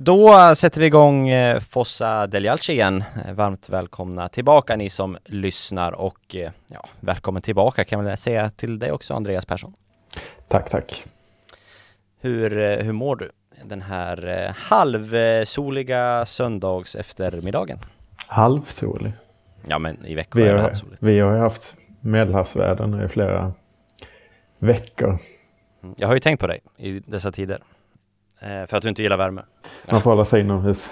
Då sätter vi igång eh, Fossa Deljalci igen. Eh, varmt välkomna tillbaka ni som lyssnar och eh, ja, välkommen tillbaka kan jag säga till dig också Andreas Persson. Tack, tack. Hur, hur mår du den här halvsoliga söndags eftermiddagen? Halvsolig? Ja men i veckor vi är det halvsoligt. Vi har ju haft medelhavsväder nu i flera veckor. Mm, jag har ju tänkt på dig i dessa tider. För att du inte gillar värme. Man får hålla sig inomhus.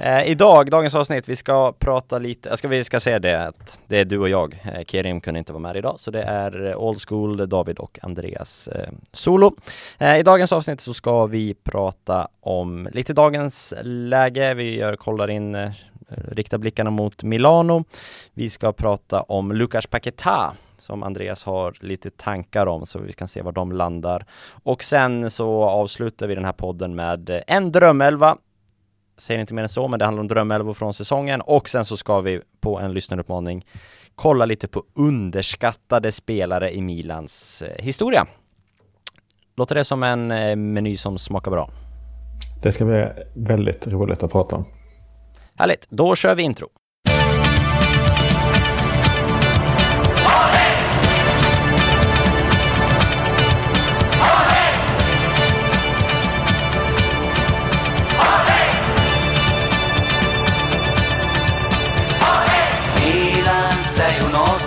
Eh, idag, dagens avsnitt, vi ska prata lite, ska vi ska säga det att det är du och jag. Eh, Kerim kunde inte vara med idag, så det är eh, Old School, David och Andreas eh, solo. Eh, I dagens avsnitt så ska vi prata om lite dagens läge. Vi gör, kollar in, eh, riktar blickarna mot Milano. Vi ska prata om Lukas Paquetá som Andreas har lite tankar om så vi kan se var de landar. Och sen så avslutar vi den här podden med en drömelva. Säger inte mer än så, men det handlar om drömelvor från säsongen och sen så ska vi på en lyssnaruppmaning kolla lite på underskattade spelare i Milans eh, historia. Låter det som en eh, meny som smakar bra? Det ska bli väldigt roligt att prata om. Härligt, då kör vi intro.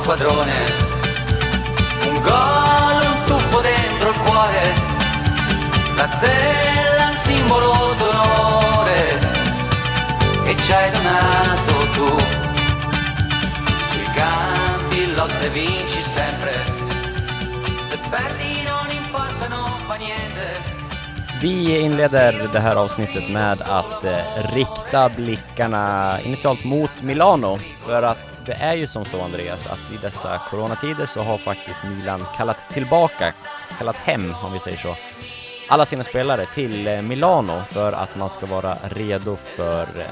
Squadrone. Un gol, un tuffo dentro il cuore, la stella, un simbolo d'onore che ci hai donato tu. Sui campi lotte vinci sempre, se perdi non importano fa niente. Vi inleder det här avsnittet med att eh, rikta blickarna initialt mot Milano för att det är ju som så Andreas att i dessa coronatider så har faktiskt Milan kallat tillbaka, kallat hem om vi säger så, alla sina spelare till eh, Milano för att man ska vara redo för eh,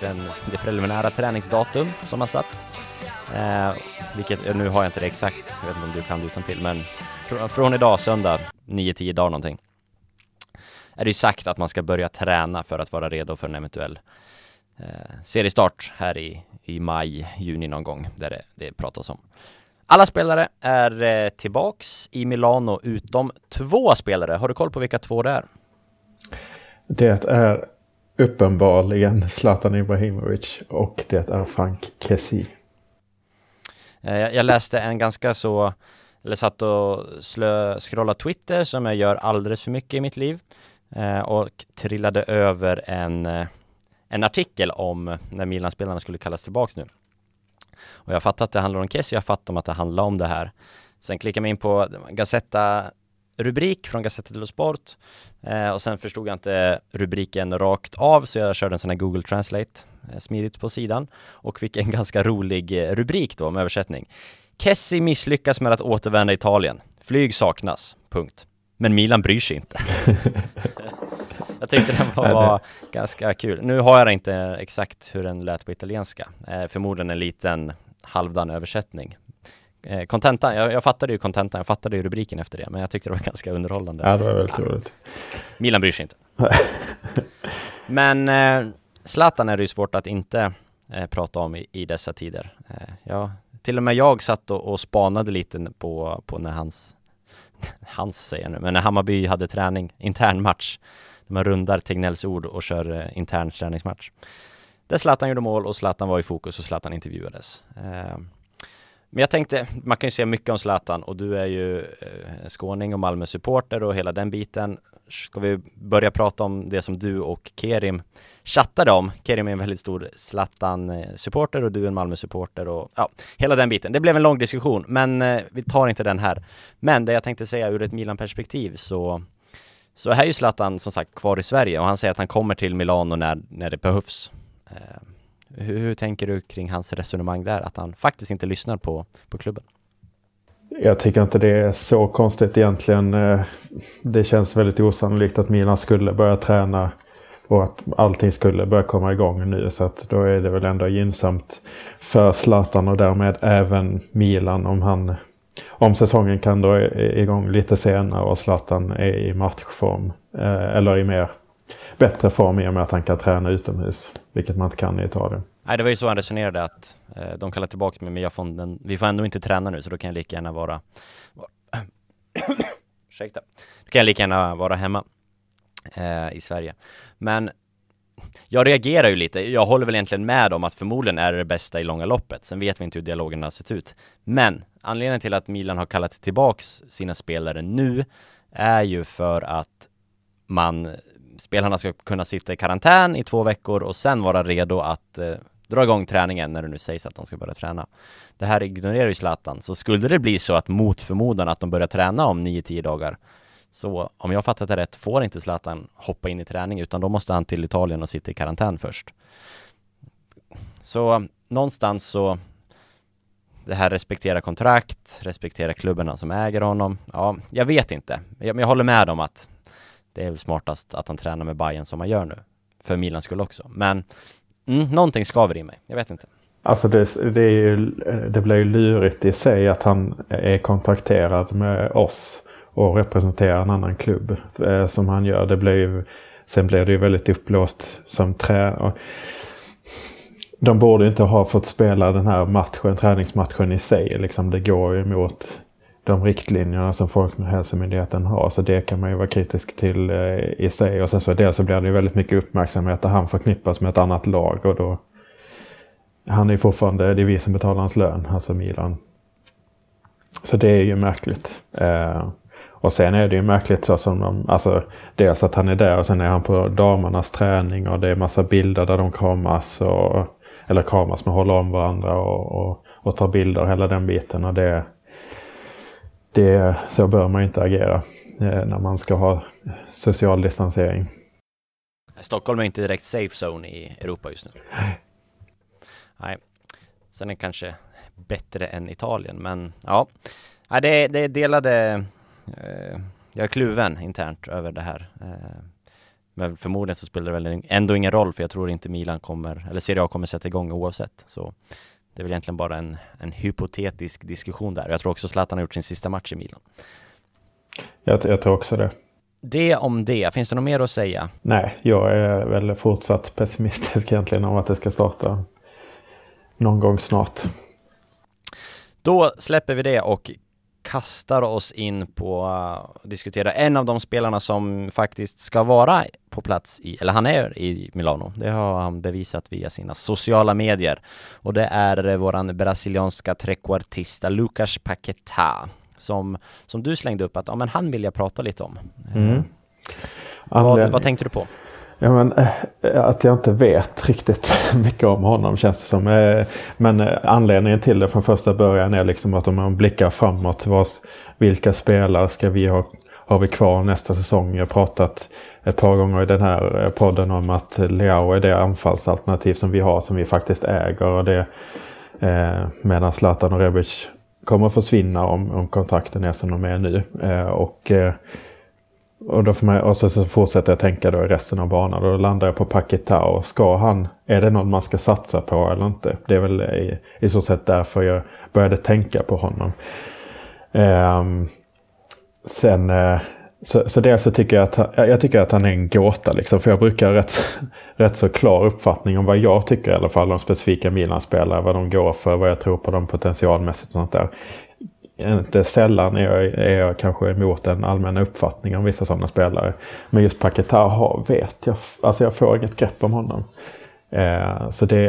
den, det preliminära träningsdatum som har satt. Eh, vilket, eh, nu har jag inte det exakt, jag vet inte om du kan det utan till men fr från idag, söndag, 9-10 dagar någonting, är det ju sagt att man ska börja träna för att vara redo för en eventuell eh, seriestart här i, i maj, juni någon gång, där det, det pratas om. Alla spelare är eh, tillbaks i Milano utom två spelare. Har du koll på vilka två det är? Det är uppenbarligen Zlatan Ibrahimovic och det är Frank Kessie. Eh, jag läste en ganska så, eller satt och slö, scrollade Twitter som jag gör alldeles för mycket i mitt liv Eh, och trillade över en eh, en artikel om när Milan-spelarna skulle kallas tillbaks nu. Och jag fattar att det handlar om Kessie, jag fattar om att det handlar om det här. Sen klickar man in på Gazzetta rubrik från Gazzetta dello Sport eh, och sen förstod jag inte rubriken rakt av så jag körde en sån här Google Translate eh, smidigt på sidan och fick en ganska rolig eh, rubrik då med översättning. Kessie misslyckas med att återvända Italien. Flyg saknas. Punkt. Men Milan bryr sig inte. Jag tyckte den var, var ganska kul. Nu har jag inte exakt hur den lät på italienska. Eh, förmodligen en liten halvdan översättning. Eh, kontentan, jag, jag fattade ju kontentan, jag fattade ju rubriken efter det, men jag tyckte det var ganska underhållande. Ja, det var väldigt roligt. Milan bryr sig inte. men eh, Zlatan är det ju svårt att inte eh, prata om i, i dessa tider. Eh, ja, till och med jag satt och, och spanade lite på, på när hans, hans säger jag nu, men när Hammarby hade träning, intern match man rundar Tegnells ord och kör eh, intern träningsmatch. Där Zlatan gjorde mål och Zlatan var i fokus och Zlatan intervjuades. Eh, men jag tänkte, man kan ju säga mycket om Zlatan och du är ju eh, skåning och Malmö-supporter och hela den biten. Ska vi börja prata om det som du och Kerim chattade om? Kerim är en väldigt stor Zlatan-supporter och du är en Malmö-supporter och ja, hela den biten. Det blev en lång diskussion, men eh, vi tar inte den här. Men det jag tänkte säga ur ett Milan-perspektiv så så här är ju Zlatan som sagt kvar i Sverige och han säger att han kommer till Milano när, när det behövs. Eh, hur, hur, tänker du kring hans resonemang där, att han faktiskt inte lyssnar på, på klubben? Jag tycker inte det är så konstigt egentligen. Eh, det känns väldigt osannolikt att Milan skulle börja träna och att allting skulle börja komma igång nu. Så att då är det väl ändå gynnsamt för Zlatan och därmed även Milan om han om säsongen kan dra igång lite senare och Zlatan är i matchform eh, eller i mer bättre form i och med att han kan träna utomhus. Vilket man inte kan i Italien. Nej, det var ju så han resonerade att eh, de kallar tillbaka mig, men jag får den, vi får ändå inte träna nu, så då kan jag lika gärna vara... Ursäkta. Då kan jag lika gärna vara hemma eh, i Sverige. Men jag reagerar ju lite, jag håller väl egentligen med om att förmodligen är det det bästa i långa loppet. Sen vet vi inte hur dialogen har sett ut. Men anledningen till att Milan har kallat tillbaks sina spelare nu är ju för att man, spelarna ska kunna sitta i karantän i två veckor och sen vara redo att eh, dra igång träningen när det nu sägs att de ska börja träna. Det här ignorerar ju Zlatan, så skulle det bli så att mot förmodan att de börjar träna om 9-10 dagar så om jag fattat det rätt får inte Zlatan hoppa in i träning utan då måste han till Italien och sitta i karantän först. Så någonstans så det här respektera kontrakt, respektera klubbarna som äger honom. Ja, jag vet inte. Jag, men jag håller med om att det är väl smartast att han tränar med Bayern som han gör nu. För Milans skull också. Men mm, någonting skaver i mig. Jag vet inte. Alltså det, det, är ju, det blir ju lurigt i sig att han är kontrakterad med oss och representerar en annan klubb eh, som han gör. Det blir ju, sen blir det ju väldigt uppblåst som tränare. De borde inte ha fått spela den här matchen, träningsmatchen i sig. Liksom det går ju emot de riktlinjerna som Folkhälsomyndigheten har. Så det kan man ju vara kritisk till eh, i sig. Och sen så dels så blir det ju väldigt mycket uppmärksamhet där han förknippas med ett annat lag. Och då, han är ju fortfarande, det är vi som betalar hans lön, alltså Milan. Så det är ju märkligt. Eh, och sen är det ju märkligt så som de, alltså dels att han är där och sen är han på damernas träning och det är massa bilder där de kramas och, eller kramas men håller om varandra och, och, och tar bilder och hela den biten och det, det, så bör man inte agera eh, när man ska ha social distansering. Stockholm är inte direkt safe zone i Europa just nu. Nej. Sen är det kanske bättre än Italien, men ja. Nej, det, det är delade Eh, jag är kluven internt över det här. Eh, men förmodligen så spelar det väl ändå ingen roll för jag tror inte Milan kommer, eller Serie A kommer sätta igång oavsett. Så det är väl egentligen bara en, en hypotetisk diskussion där. Jag tror också Zlatan har gjort sin sista match i Milan. Jag, jag tror också det. Det om det. Finns det något mer att säga? Nej, jag är väl fortsatt pessimistisk egentligen om att det ska starta någon gång snart. Då släpper vi det och kastar oss in på att diskutera en av de spelarna som faktiskt ska vara på plats i, eller han är i Milano. Det har han bevisat via sina sociala medier. Och det är våran brasilianska trequartista Lucas Paquetá som, som du slängde upp att ja, men han vill jag prata lite om. Mm. Vad, vad tänkte du på? Ja, men, eh, att jag inte vet riktigt mycket om honom känns det som. Eh, men eh, anledningen till det från första början är liksom att om man blickar framåt. Vars, vilka spelare ska vi ha, har vi kvar nästa säsong? Jag har pratat ett par gånger i den här podden om att Leao är det anfallsalternativ som vi har som vi faktiskt äger. Och det, eh, medan Zlatan och Rebic kommer att försvinna om, om kontrakten är som de är nu. Eh, och eh, och, då får man, och så, så fortsätter jag tänka då i resten av banan. Då landar jag på Paketao. Ska han, är det någon man ska satsa på eller inte? Det är väl i, i så sätt därför jag började tänka på honom. Um, sen, uh, så, så dels så tycker jag att, han, jag tycker att han är en gåta liksom. För jag brukar ha rätt, rätt så klar uppfattning om vad jag tycker i alla fall om specifika Milan-spelare. Vad de går för, vad jag tror på dem potentialmässigt och sånt där inte sällan är jag, är jag kanske emot en allmän uppfattning om vissa sådana spelare. Men just Paketa vet jag, alltså jag får inget grepp om honom. Eh, så det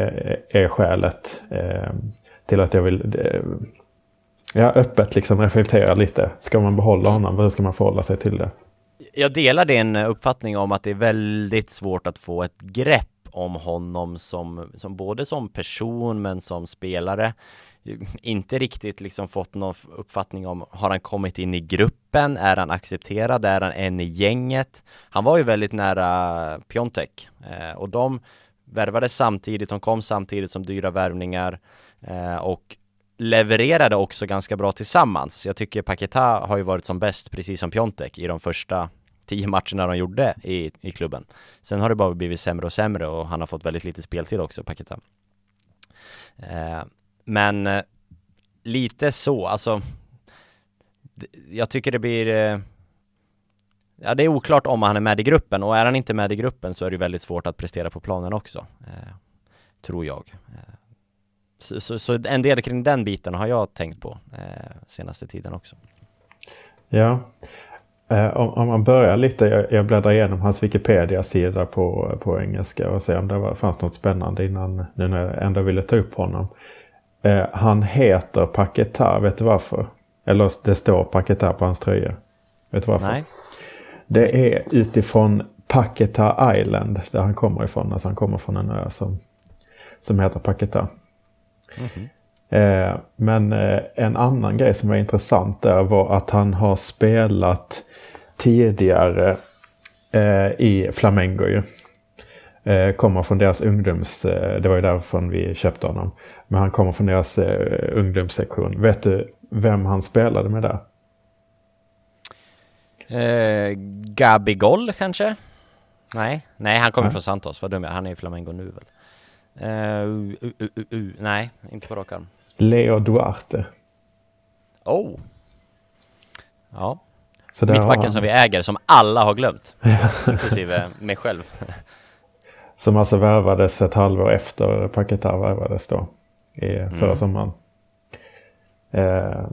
är skälet eh, till att jag vill eh, ja, öppet liksom reflektera lite. Ska man behålla honom? Hur ska man förhålla sig till det? Jag delar din uppfattning om att det är väldigt svårt att få ett grepp om honom som, som både som person men som spelare inte riktigt liksom fått någon uppfattning om, har han kommit in i gruppen? Är han accepterad? Är han en i gänget? Han var ju väldigt nära Piontek eh, och de värvades samtidigt, de kom samtidigt som dyra värvningar eh, och levererade också ganska bra tillsammans. Jag tycker Paketa har ju varit som bäst, precis som Piontek, i de första tio matcherna de gjorde i, i klubben. Sen har det bara blivit sämre och sämre och han har fått väldigt lite speltid också, Paketa. Eh, men eh, lite så, alltså jag tycker det blir eh, Ja det är oklart om han är med i gruppen och är han inte med i gruppen så är det väldigt svårt att prestera på planen också eh, Tror jag. Eh, så, så, så, en del kring den biten har jag tänkt på eh, senaste tiden också. Ja. Eh, om, om, man börjar lite, jag, jag bläddrar igenom hans Wikipedia-sida på, på engelska och ser om det var, fanns något spännande innan nu när jag ändå ville ta upp honom. Eh, han heter Paketa, vet du varför? Eller det står Paketa på hans tröja. Vet du varför? Nej. Det är utifrån Paketa Island där han kommer ifrån. Alltså han kommer från en ö som, som heter Paketa. Mm -hmm. eh, men eh, en annan grej som var intressant där var att han har spelat tidigare eh, i Flamengo ju. Eh, kommer från deras ungdoms... Eh, det var ju därifrån vi köpte honom. Men han kommer från deras eh, ungdomssektion. Vet du vem han spelade med där? Eh, Gabigol kanske? Nej, nej han kommer nej. från Santos, vad dum jag Han är i Flamengo nu väl? Uh, uh, uh, uh, nej, inte på rak arm. Leo Duarte. Oh. Ja. Mittbacken som vi äger, som alla har glömt. inklusive mig själv. Som alltså värvades ett halvår efter Paquetá värvades då. I förra mm. sommaren. Eh,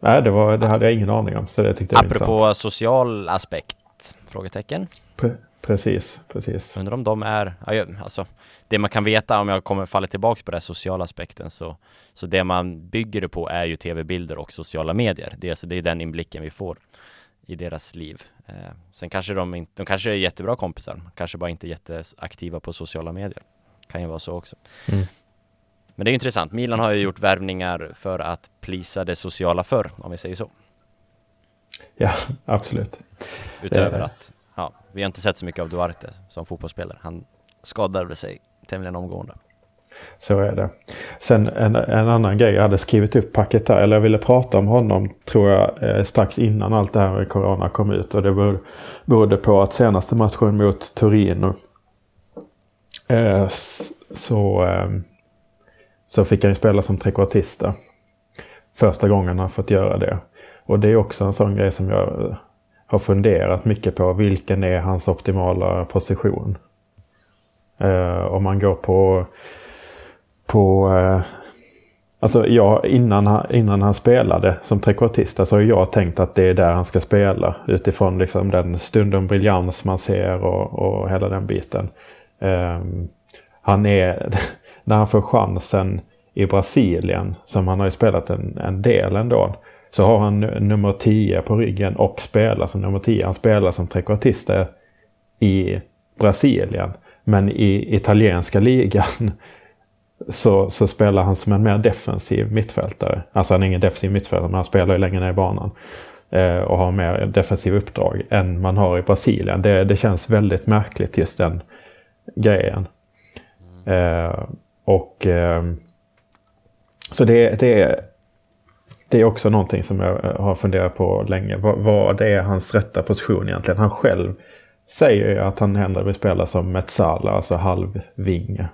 Nej, det, var, det hade jag ingen aning om. Så det tyckte jag Apropå intressant. social aspekt? Frågetecken. Pre precis, precis. Undrar om de är, alltså det man kan veta om jag kommer falla tillbaks på den sociala aspekten så, så det man bygger det på är ju tv-bilder och sociala medier. Det alltså, det är den inblicken vi får i deras liv. Eh, sen kanske de inte, de kanske är jättebra kompisar, kanske bara inte jätteaktiva på sociala medier. Kan ju vara så också. Mm. Men det är intressant. Milan har ju gjort värvningar för att plisa det sociala förr, om vi säger så. Ja, absolut. Utöver eh. att, ja, vi har inte sett så mycket av Duarte som fotbollsspelare. Han skadade sig tämligen omgående. Så är det. Sen en, en annan grej, jag hade skrivit upp paket eller jag ville prata om honom tror jag eh, strax innan allt det här med Corona kom ut. Och det berodde på att senaste matchen mot Torino eh, så eh, så fick han ju spela som trekvartista. Första gången han fått göra det. Och det är också en sån grej som jag eh, har funderat mycket på. Vilken är hans optimala position? Eh, om man går på på Eh, alltså jag, innan, han, innan han spelade som trekvartist så har jag tänkt att det är där han ska spela. Utifrån liksom den stunden briljans man ser och, och hela den biten. Eh, han är... när han får chansen i Brasilien, som han har ju spelat en, en del ändå, så har han nummer 10 på ryggen och spelar som nummer 10. Han spelar som trekvartist i Brasilien. Men i italienska ligan så, så spelar han som en mer defensiv mittfältare. Alltså han är ingen defensiv mittfältare men han spelar ju längre ner i banan. Eh, och har mer defensiv uppdrag än man har i Brasilien. Det, det känns väldigt märkligt just den grejen. Eh, och eh, så det, det, det är också någonting som jag eh, har funderat på länge. Vad, vad är hans rätta position egentligen? Han själv säger ju att han hellre vill spela som Metsala, alltså halvvinge.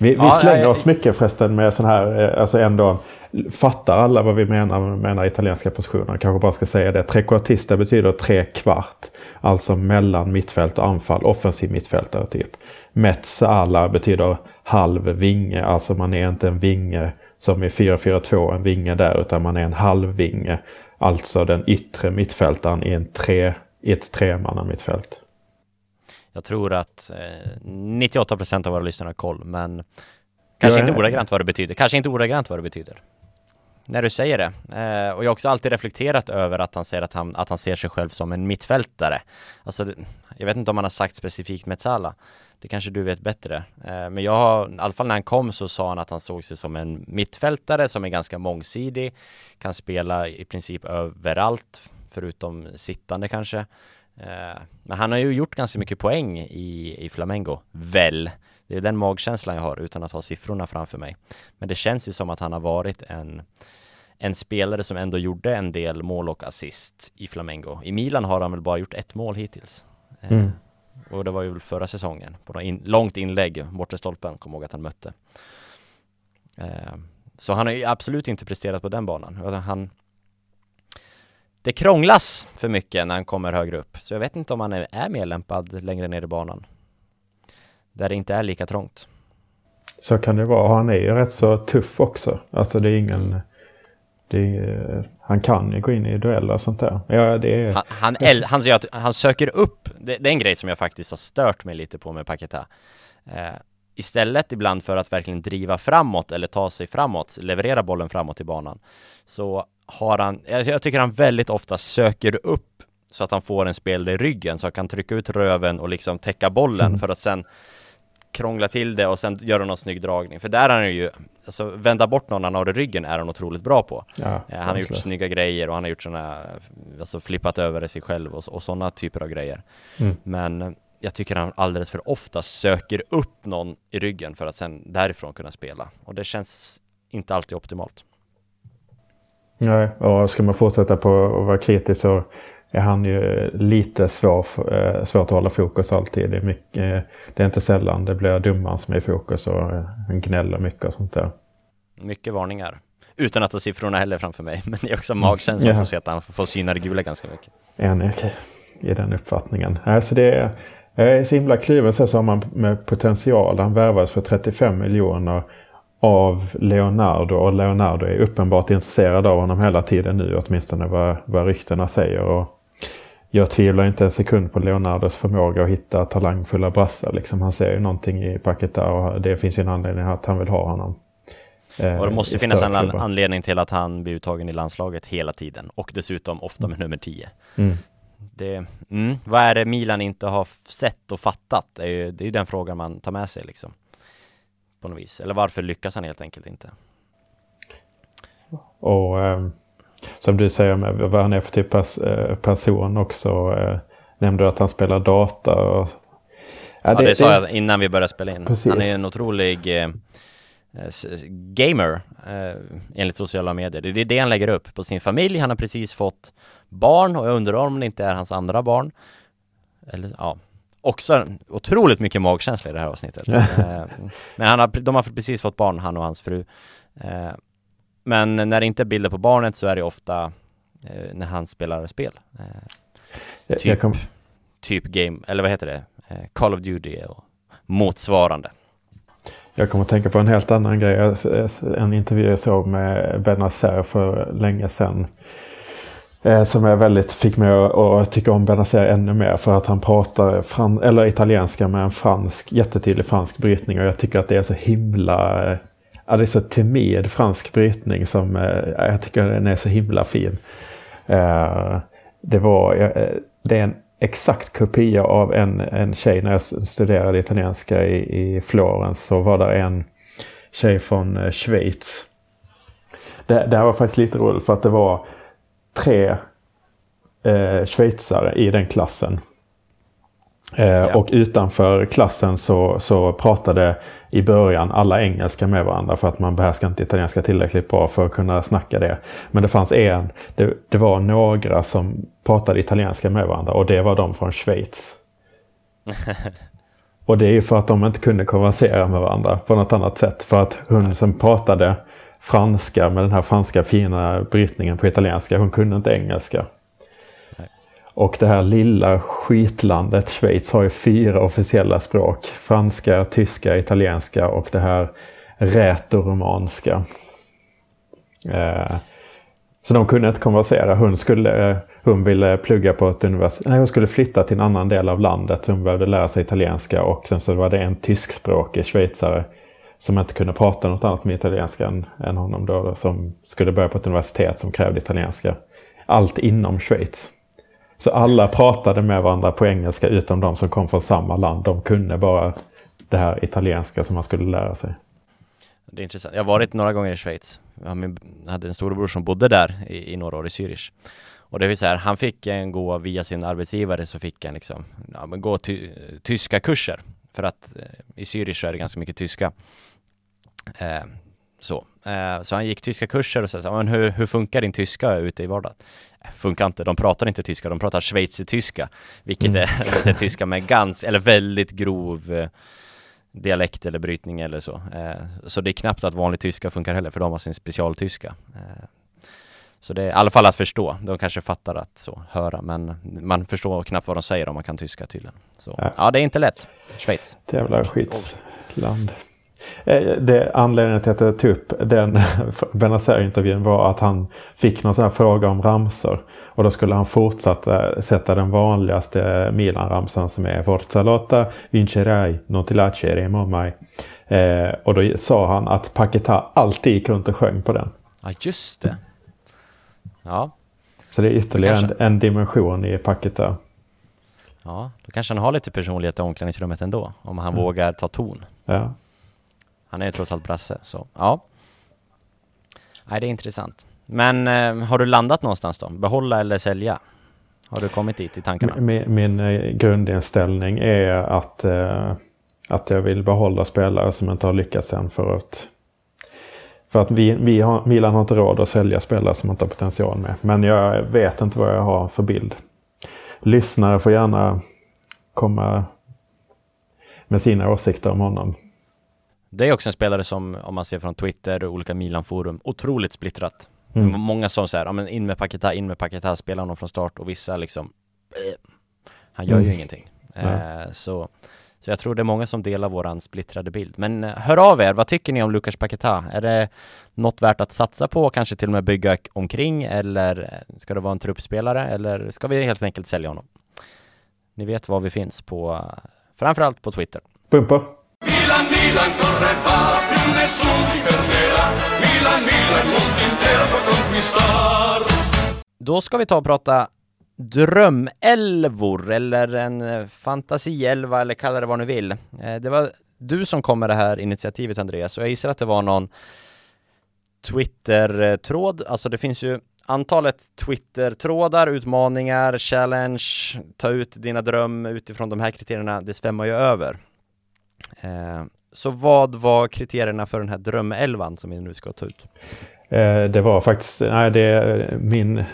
Vi, ja, vi slänger jag, oss mycket förresten med sån här, eh, alltså ändå, fattar alla vad vi menar med italienska positioner? Kanske bara ska säga det. Trequartista betyder tre kvart. Alltså mellan mittfält och anfall, offensiv mittfältare typ. Metsala betyder halv vinge, alltså man är inte en vinge som i 4-4-2, en vinge där, utan man är en halv vinge. Alltså den yttre mittfältaren i, en tre, i ett tremanna mittfält. Jag tror att eh, 98 procent av våra lyssnare har koll, men kanske inte ordagrant vad det betyder. Kanske inte ordagrant vad det betyder. När du säger det. Eh, och jag har också alltid reflekterat över att han säger att han, att han ser sig själv som en mittfältare. Alltså, jag vet inte om han har sagt specifikt Metsala. Det kanske du vet bättre. Eh, men jag har, i alla fall när han kom så sa han att han såg sig som en mittfältare som är ganska mångsidig. Kan spela i princip överallt, förutom sittande kanske. Eh, men han har ju gjort ganska mycket poäng i, i Flamengo, väl? Det är den magkänslan jag har utan att ha siffrorna framför mig. Men det känns ju som att han har varit en, en spelare som ändå gjorde en del mål och assist i Flamengo. I Milan har han väl bara gjort ett mål hittills. Eh, mm. Och det var ju förra säsongen, på något in, långt inlägg bortre stolpen, kom ihåg att han mötte. Eh, så han har ju absolut inte presterat på den banan. Han, det krånglas för mycket när han kommer högre upp. Så jag vet inte om han är, är mer lämpad längre ner i banan. Där det inte är lika trångt. Så kan det vara. Han är ju rätt så tuff också. Alltså det är ingen... Det är, han kan ju gå in i dueller och sånt där. Ja, det är... Han, han, äl, han, han, han söker upp, det, det, är en grej som jag faktiskt har stört mig lite på med Paketa. Eh, istället ibland för att verkligen driva framåt eller ta sig framåt, leverera bollen framåt i banan, så har han, jag tycker han väldigt ofta söker upp så att han får en spelare i ryggen så han kan trycka ut röven och liksom täcka bollen mm. för att sen krångla till det och sen göra någon snygg dragning. För där är han ju, alltså vända bort någon han har i ryggen är han otroligt bra på. Ja, eh, han har gjort snygga grejer och han har gjort sådana, alltså flippat över sig själv och, och sådana typer av grejer. Mm. Men jag tycker han alldeles för ofta söker upp någon i ryggen för att sen därifrån kunna spela. Och det känns inte alltid optimalt. Nej, och ska man fortsätta på att vara kritisk så är han ju lite svår, eh, svårt att hålla fokus alltid. Det är, mycket, eh, det är inte sällan det blir domaren som är i fokus och han gnäller mycket och sånt där. Mycket varningar. Utan att ha siffrorna heller framför mig. Men det är också magkänslan mm. som ser att han får syna det gula ganska mycket. Enig okay. i den uppfattningen. Alltså det är, jag är så himla kluven så som man med potential. Han värvades för 35 miljoner av Leonardo och Leonardo är uppenbart intresserad av honom hela tiden nu åtminstone vad, vad ryktena säger. Och jag tvivlar inte en sekund på Leonardos förmåga att hitta talangfulla brassar. Liksom. Han ser ju någonting i Paketa och det finns ju en anledning att han vill ha honom. Eh, och det måste finnas en an anledning till att han blir uttagen i landslaget hela tiden och dessutom ofta med nummer 10. Mm. Det, mm, vad är det Milan inte har sett och fattat? Det är ju, det är ju den frågan man tar med sig liksom. På något vis. Eller varför lyckas han helt enkelt inte? Och eh, som du säger med vad han är för typ av eh, person också. Eh, nämnde du att han spelar data? Och, ja, det, ja, det sa jag innan vi började spela in. Precis. Han är en otrolig eh, gamer eh, enligt sociala medier. Det är det han lägger upp på sin familj. Han har precis fått barn och jag undrar om det inte är hans andra barn. Eller ja, också otroligt mycket magkänsla i det här avsnittet. eh, men han har, de har precis fått barn, han och hans fru. Eh, men när det inte är bilder på barnet så är det ofta eh, när han spelar spel. Typ, kom... typ game, eller vad heter det? Call of Duty och motsvarande. Jag kommer att tänka på en helt annan grej. En intervju jag såg med Benazer för länge sedan. Eh, som jag väldigt fick mig att tycka om Benazer ännu mer för att han pratar fran eller italienska med en fransk, jättetydlig fransk brytning och jag tycker att det är så himla eh, Ja, det är så timid fransk brytning som eh, jag tycker den är så himla fin. Eh, det var, eh, det är en exakt kopia av en, en tjej när jag studerade italienska i, i Florens så var det en tjej från eh, Schweiz. Det, det här var faktiskt lite roligt för att det var tre eh, schweizare i den klassen. Eh, ja. Och utanför klassen så, så pratade i början alla engelska med varandra för att man behärskar inte italienska tillräckligt bra för att kunna snacka det. Men det fanns en, det, det var några som pratade italienska med varandra och det var de från Schweiz. och det är ju för att de inte kunde konversera med varandra på något annat sätt. För att hon som pratade franska med den här franska fina brytningen på italienska, hon kunde inte engelska. Och det här lilla skitlandet Schweiz har ju fyra officiella språk. Franska, tyska, italienska och det här rätoromanska. Eh, så de kunde inte konversera. Hon, skulle, hon ville plugga på ett universitet. Nej, hon skulle flytta till en annan del av landet. Hon behövde lära sig italienska och sen så var det en tyskspråkig schweizare som inte kunde prata något annat med italienska än, än honom då, som skulle börja på ett universitet som krävde italienska. Allt inom Schweiz. Så alla pratade med varandra på engelska utom de som kom från samma land. De kunde bara det här italienska som man skulle lära sig. Det är intressant. Jag har varit några gånger i Schweiz. Jag hade en storebror som bodde där i, i några år i Zürich. Och det vill säga, han fick en gå via sin arbetsgivare så fick han liksom ja, men gå ty tyska kurser. För att eh, i Zürich är det ganska mycket tyska. Eh, så. Eh, så han gick tyska kurser och sa, men hur, hur funkar din tyska ute i vardagen? funkar inte. De pratar inte tyska, de pratar schweizertyska, vilket mm. är, är tyska med ganska, eller väldigt grov eh, dialekt eller brytning eller så. Eh, så det är knappt att vanlig tyska funkar heller, för de har sin specialtyska. Eh, Så det är i alla fall att förstå. De kanske fattar att så höra, men man förstår knappt vad de säger om man kan tyska tydligen. Så Ja. ja, det är inte lätt. Schweiz. Jävla skitsland. Eh, Det, anledningen till att jag tog upp den Benazer-intervjun var att han fick någon sån här fråga om ramsor. Och då skulle han fortsätta sätta den vanligaste Milan-ramsan som är Forza Lotta, Vincerai, non ti lasciare mai. Eh, och då sa han att Paketa alltid gick runt och sjöng på den. Ja, just det. Ja, Så det är ytterligare en, Kanske. en dimension i Paketa. ja, då kanske han har lite personlighet i omklädningsrummet ändå, om han vågar ta ton. Ja. Han är ju trots allt brasse, så ja. Nej, det är intressant. Men eh, har du landat någonstans då? Behålla eller sälja? Har du kommit dit i tankarna? Min, min eh, grundinställning är att, eh, att jag vill behålla spelare som inte har lyckats än för att för att vi, vi har, Milan har inte råd att sälja spelare som inte har potential med. Men jag vet inte vad jag har för bild. Lyssnare får gärna komma med sina åsikter om honom. Det är också en spelare som, om man ser från Twitter och olika Milan-forum, otroligt splittrat. Mm. Många som säger, ja men in med Paketa, in med Paketa, spela honom från start och vissa liksom, eh, han gör ju Mm. ingenting. Eh, så, så jag tror det är många som delar våran splittrade bild. Men eh, hör av er, vad tycker ni om Lukas Paketa? Är det något värt att satsa på, kanske till och med bygga omkring, eller eh, ska det vara en truppspelare, eller ska vi helt enkelt sälja honom? Ni vet var vi finns på, eh, framförallt på Twitter. Bumper! Milan, Milan, corre va, più nessuno ti fermerà. Milan, Milan, mondo intero può conquistar. Då ska vi ta och prata drömälvor eller en eh, fantasielva eller kalla det vad ni vill. Eh, det var du som kom med det här initiativet Andreas och jag gissar att det var någon Twitter-tråd, alltså det finns ju antalet Twitter-trådar, utmaningar, challenge, ta ut dina dröm utifrån de här kriterierna, det svämmar ju över. Eh, så vad var kriterierna för den här drömelvan som vi nu ska ta ut? Det var faktiskt, nej det är min,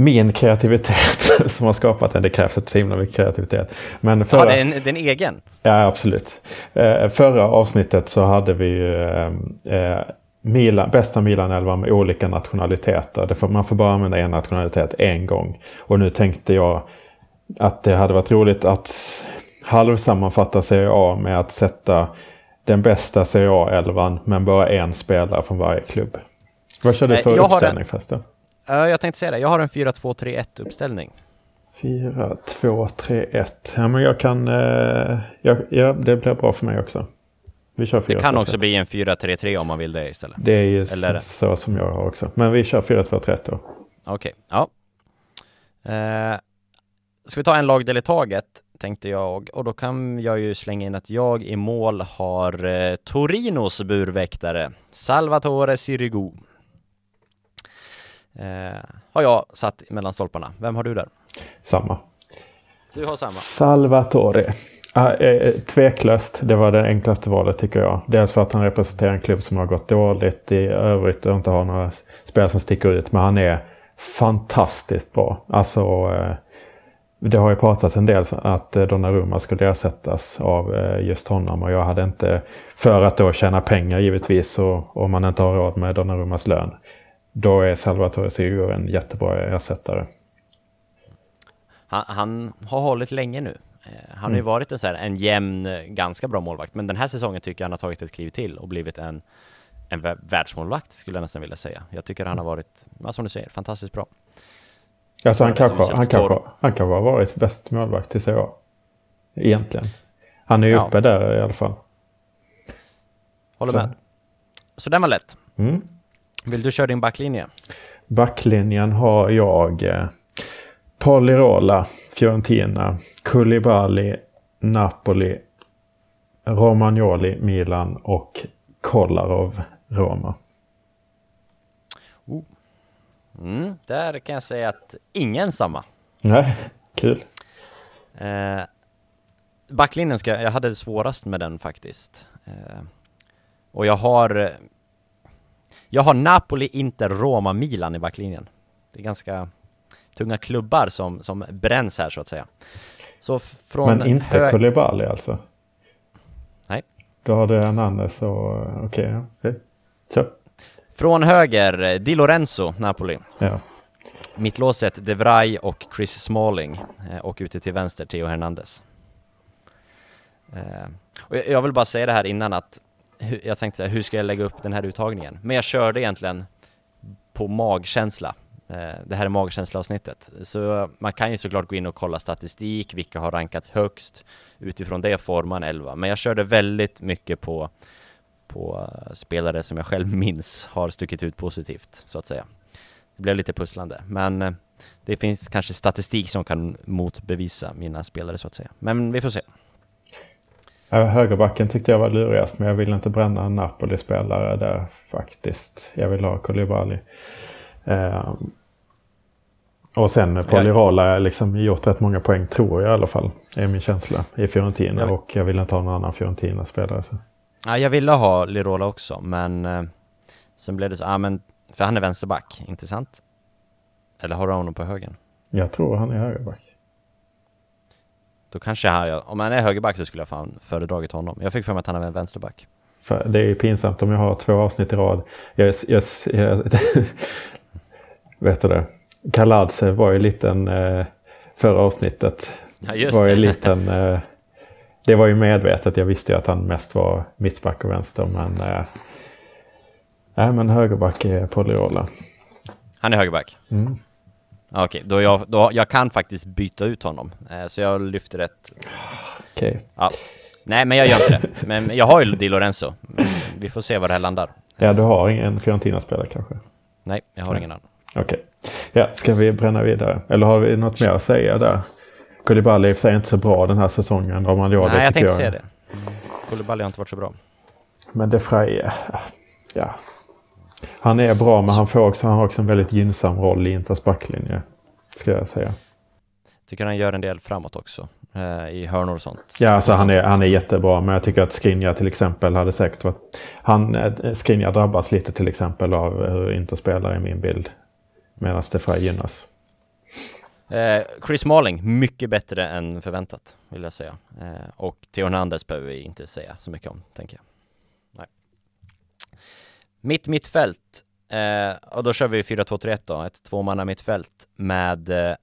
min kreativitet som har skapat den. Det krävs ett himla mycket kreativitet. Men Ja, förra, det är en, det är en egen. Ja, absolut. Eh, förra avsnittet så hade vi ju eh, eh, Milan, bästa Milan-elva med olika nationaliteter. Får, man får bara använda en nationalitet en gång. Och nu tänkte jag att det hade varit roligt att halvsammanfatta Serie A med att sätta den bästa Serie A-elvan men bara en spelare från varje klubb. Vad kör du Eh, för jag uppställning förresten? Ja, jag tänkte säga det. Jag har en 4-2-3-1 uppställning. 4, 2, 3, 1. Ja, men jag kan... Eh, jag, ja, det blir bra för mig också. Vi kör 4, Det kan 2, också 3. bli en 4-3-3 om man vill det istället. Det är ju Eller- så, som jag har också. Men vi kör 4, 2, 3 då. Okej, ja. Eh, ska vi ta en lagdel i taget, tänkte jag. Och då kan jag ju slänga in att jag i mål har eh, Torinos burväktare, Salvatore Sirigu. Eh, har jag satt mellan stolparna. Vem har du där? Samma. Du har samma. Salvatore. Ah, eh, tveklöst. Det var det enklaste valet tycker jag. Dels för att han representerar en klubb som har gått dåligt i övrigt och inte har några spelare som sticker ut. Men han är fantastiskt bra. Alltså, eh, det har ju pratats en del att eh, Donnarumma skulle ersättas av eh, just honom. Och jag hade inte, för att då tjäna pengar givetvis och om man inte har råd med Donnarummas lön. Då är Salvatore Sigur en jättebra ersättare. Han, han har hållit länge nu. Eh, Han har ju varit en, så här, en jämn, ganska bra målvakt. Men den här säsongen tycker jag han har tagit ett kliv till och blivit en, en vä- världsmålvakt skulle jag nästan vilja säga. Jag tycker han har varit, som du säger, fantastiskt bra. Alltså han kanske, han, kanske, han kanske har varit bäst målvakt i Serie A. Egentligen. Han är ju Ja. uppe där i alla fall. Håller Så. med. Så den var lätt. Mm. Vill du köra din backlinje? Backlinjen har jag eh, Polirola, Fiorentina, Koulibaly, Napoli, Romagnoli, Milan och Kolarov, Roma. Mm, där kan jag säga att ingen samma. Nej, kul. Eh, backlinjen ska, jag hade det svårast med den faktiskt. Eh, och jag har Jag har Napoli, Inter, Roma, Milan i backlinjen. Det är ganska tunga klubbar som, som bränns här så att säga. Så från Men inte hög... Koulibaly alltså? Nej. Då har du Hernandez och okej, ja, okej. Kör. Från höger, Di Lorenzo, Napoli. Ja. Mittlåset, De Vrij och Chris Smalling. Eh, och ute till vänster, Theo Hernandez. Eh, och jag- vill bara säga det här innan att jag tänkte så här, hur ska jag lägga upp den här uttagningen? Men jag körde egentligen på magkänsla. Eh, det här är magkänsla-avsnittet. Så man kan ju såklart gå in och kolla statistik, vilka har rankats högst. Utifrån det formar man 11. Men jag körde väldigt mycket på, på eh, spelare som jag själv minns har stuckit ut positivt, så att säga. Det blev lite pusslande, men eh, det finns kanske statistik som kan motbevisa mina spelare så att säga. Men vi får se. Högerbacken tyckte jag var lurigast men jag vill inte bränna en Napoli-spelare där faktiskt. Jag vill ha Koulibaly. Eh, och sen Polirola har liksom gjort rätt många poäng tror jag i alla fall. är min känsla i Fiorentina Jag- och jag vill inte ha någon annan Fiorentina-spelare. Ja, jag ville ha Lirola också, men eh, sen blev det så, ja men, för han är vänsterback, inte sant? Eller har du honom på högen? Jag tror han är högerback. Då kanske jag, om han är högerback så skulle jag fan föredragit honom. Jag fick för mig att han är en vänsterback. För det är ju pinsamt om jag har två avsnitt i rad. Jag, jag, jag, vet du det? Kaladze var ju liten eh, förra avsnittet. Ja, var ju liten, eh, det var ju medvetet. Jag visste ju att han mest var mittback och vänster. Men, eh, nej, men högerback är Polirola. Han är högerback? Mm. Okej, då, jag, då jag kan faktiskt byta ut honom. Eh, så jag lyfter ett... Okej. Ja. Nej, men jag gör inte det. Men jag har ju Di Lorenzo. Mm, Vi får se var det här landar. Ja, du har ingen Fiorentina-spelare kanske? Nej, jag har ingen annan. Okej. Ja, ska vi bränna vidare? Eller har vi något mer att säga där? Koulibaly i och för sig inte så bra den här säsongen. Romagnoli Nej, jag tycker tänkte säga det. Koulibaly har inte varit så bra. Men De eh, ja. Han är bra men han, får också, han har också en väldigt gynnsam roll i Inters backlinje. Ska jag säga. Tycker han gör en del framåt också. Eh, I hörnor och sånt. Ja, alltså han är, han är jättebra. Men jag tycker att Skriniar till exempel hade säkert varit... Han, eh, Skriniar drabbas lite till exempel av hur Inter spelar i min bild. Medan Vrij gynnas. Eh, Chris Smalling, mycket bättre än förväntat, vill jag säga. Eh, och Theo Hernandez behöver vi inte säga så mycket om, tänker jag. Mitt mittfält, eh, och då kör vi 4-2-3-1 då, ett tvåmanna mittfält med eh,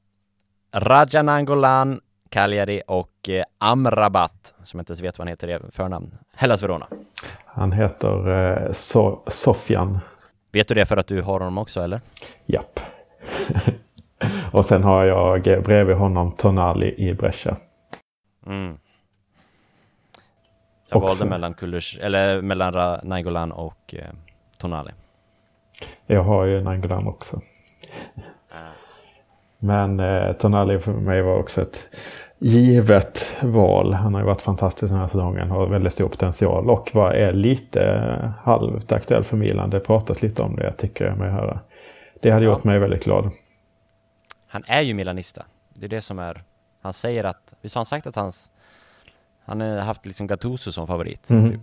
Raja Nangolan, Cagliari och eh, Amrabat, som jag inte ens vet vad han heter i förnamn, Hellas Verona. Han heter eh, so Sofian. Vet du det för att du har honom också, eller? Japp. och sen har jag bredvid honom Tonali i Brescia. Mm. Jag Också. valde mellan Kullers, eller mellan Nainggolan och eh, Tonali. Jag har ju Nangolan också. Men eh, Tonali för mig var också ett givet val. Han har ju varit fantastisk den här säsongen. Har väldigt stor potential och var, är lite eh, halvt aktuell för Milan. Det pratas lite om det, jag tycker jag mig höra. Det hade gjort mig väldigt glad. Han är ju milanista. Det är det som är... Han säger att... Visst har han sagt att hans... Han har haft liksom Gattuso som favorit, Mhm. typ.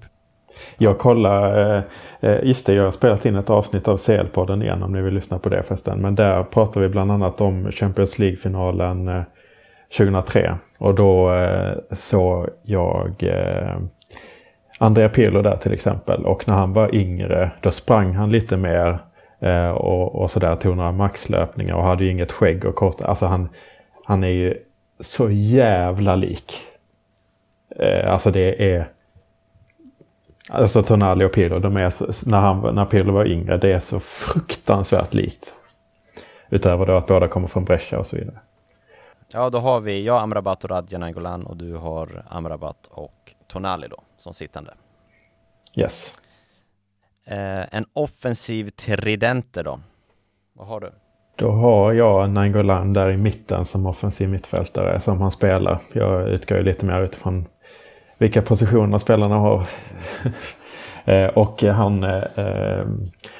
Jag kollar, eh, eh, just det, jag har spelat in ett avsnitt av CL-podden igen om ni vill lyssna på det förresten. Men där pratar vi bland annat om Champions League-finalen eh, 2003. Och då eh, såg jag eh, Andrea Pirlo där till exempel. Och när han var yngre då sprang han lite mer eh, och, och sådär tog några maxlöpningar och hade ju inget skägg och kort. Alltså han, han är ju så jävla lik. Eh, alltså det är Alltså Tonali och Pirlo, de är så, när, han, när Pirlo var yngre, det är så fruktansvärt likt. Utöver då att båda kommer från Brescia och så vidare. Ja, då har vi jag, Amrabat och Radja Nainggolan och du har Amrabat och Tonali då, som sittande. Yes. Eh, en offensiv tridente då. Vad har du? Då har jag Nangolan där i mitten som offensiv mittfältare som han spelar. Jag utgår ju lite mer utifrån vilka positioner spelarna har. Eh, och han eh, eh,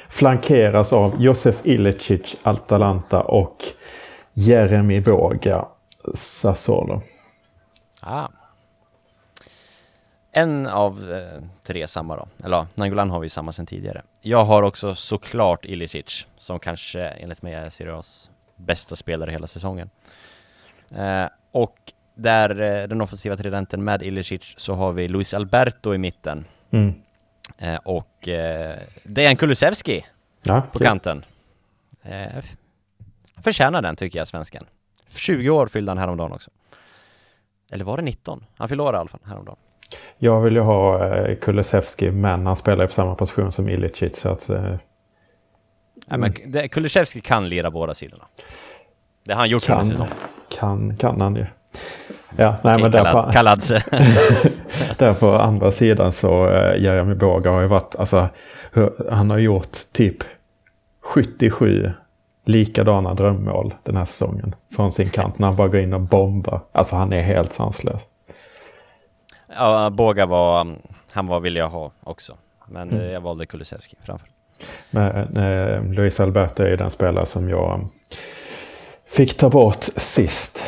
flankeras av Josef Ilicic, Altalanta och Jeremy Boga, Sassuolo. Ah. En av eh, tre samma då. Eller ja, Nangolan har vi samma sen tidigare. Jag har också såklart Ilicic, som kanske enligt mig är Serie A's bästa spelare hela säsongen. Eh, och där eh, den offensiva tridenten med Ilicic så har vi Luis Alberto i mitten. Mm. Eh, och eh, Dejan Kulusevski Ja, på kul. kanten. Eh, förtjänar den tycker jag, svensken. 20 år fyllde han häromdagen också. Eller var det 19? Han fyllde år i alla fall häromdagen. Jag vill ju ha eh, Kulusevski men han spelar ju på samma position som Ilicic så att... Eh, Nej, men det, Kulusevski kan lira båda sidorna. Det har han gjort under kan, säsongen. kan, kan han ju. Ja, nej Okej, men där Kallad- där på andra sidan så eh, Jeremy Boga har ju varit, alltså han har gjort typ 77 likadana drömmål den här säsongen. Från sin kant när han bara går in och bombar. Alltså han är helt sanslös. ja, Båga var, han var vill jag ha också. Men Mm. eh, jag valde Kulusevski framför. Men eh, Luis Alberto är ju den spelare som jag fick ta bort sist.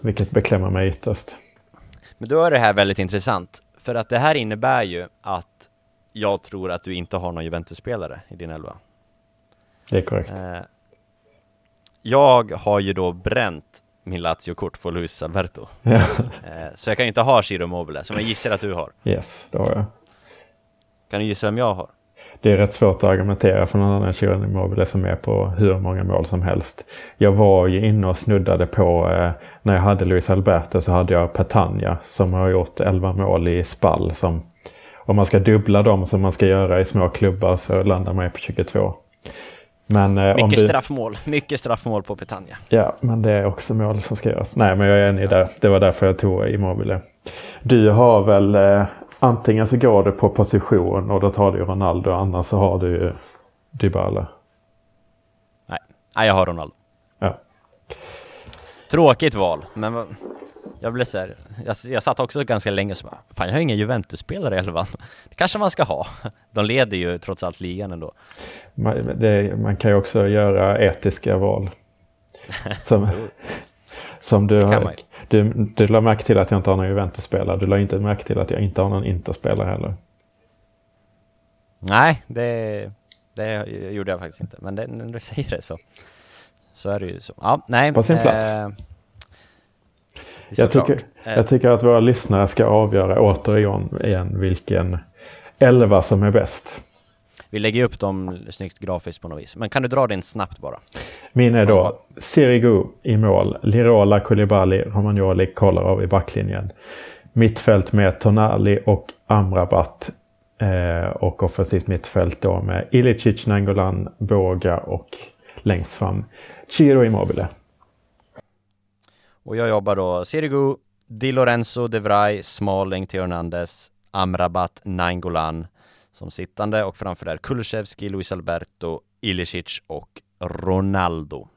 Vilket beklämmer mig ytterst. Men då är det här väldigt intressant. För att det här innebär ju att jag tror att du inte har någon Juventus-spelare i din elva. Det är korrekt. Eh, jag har ju då bränt min Lazio-kort för Luis Alberto. Ja. Eh, så jag kan ju inte ha Ciro Mobile, som jag gissar att du har. Yes, det har jag. Kan du gissa vem jag har? Det är rätt svårt att argumentera för någon annan Chiron Immobile som är på hur många mål som helst. Jag var ju inne och snuddade på, eh, när jag hade Luis Alberto så hade jag Petagna som har gjort 11 mål i spall. Som, om man ska dubbla dem som man ska göra i små klubbar så landar man ju på 22. Men, eh, Mycket du, straffmål, mycket straffmål på Petagna. Ja, men det är också mål som ska göras. Nej, men jag är enig där. Det var därför jag tog Immobile. Du har väl eh, antingen så går du på position och då tar du Ronaldo, annars så har du ju Dybala. Nej, Nej jag har Ronaldo. Ja. Tråkigt val, men jag blev så här, jag, jag satt också ganska länge och så bara, fan jag har ingen Juventus-spelare i elvan. Det kanske man ska ha. De leder ju trots allt ligan ändå. Man, det, man kan ju också göra etiska val. Som, som du, har, du, du la märke till att jag inte har någon Juventus-spelare. Du la inte märke till att jag inte har någon Inter-spelare heller. Nej, det, det gjorde jag faktiskt inte. Men det, när du säger det så, så är det ju så. Ja, nej. På sin plats. Eh, är Jag tycker, Eh, jag tycker att våra lyssnare ska avgöra återigen igen vilken elva som är bäst. Vi lägger upp dem snyggt grafiskt på något vis. Men kan du dra din snabbt bara? Min är då Sirigu i mål, Lirola, Koulibaly, Romagnoli, Kolarov i backlinjen. Mittfält med Tonali och Amrabat. Eh, och offensivt mittfält då med Ilicic, Nangolan, Boga och längst fram Ciro Immobile. Och jag jobbar då Sirigu, Di Lorenzo, De Vrij, Smalling, Theo Hernandez, Amrabat, Nainggolan som sittande och framför där Kulusevski, Luis Alberto, Ilicic och Ronaldo.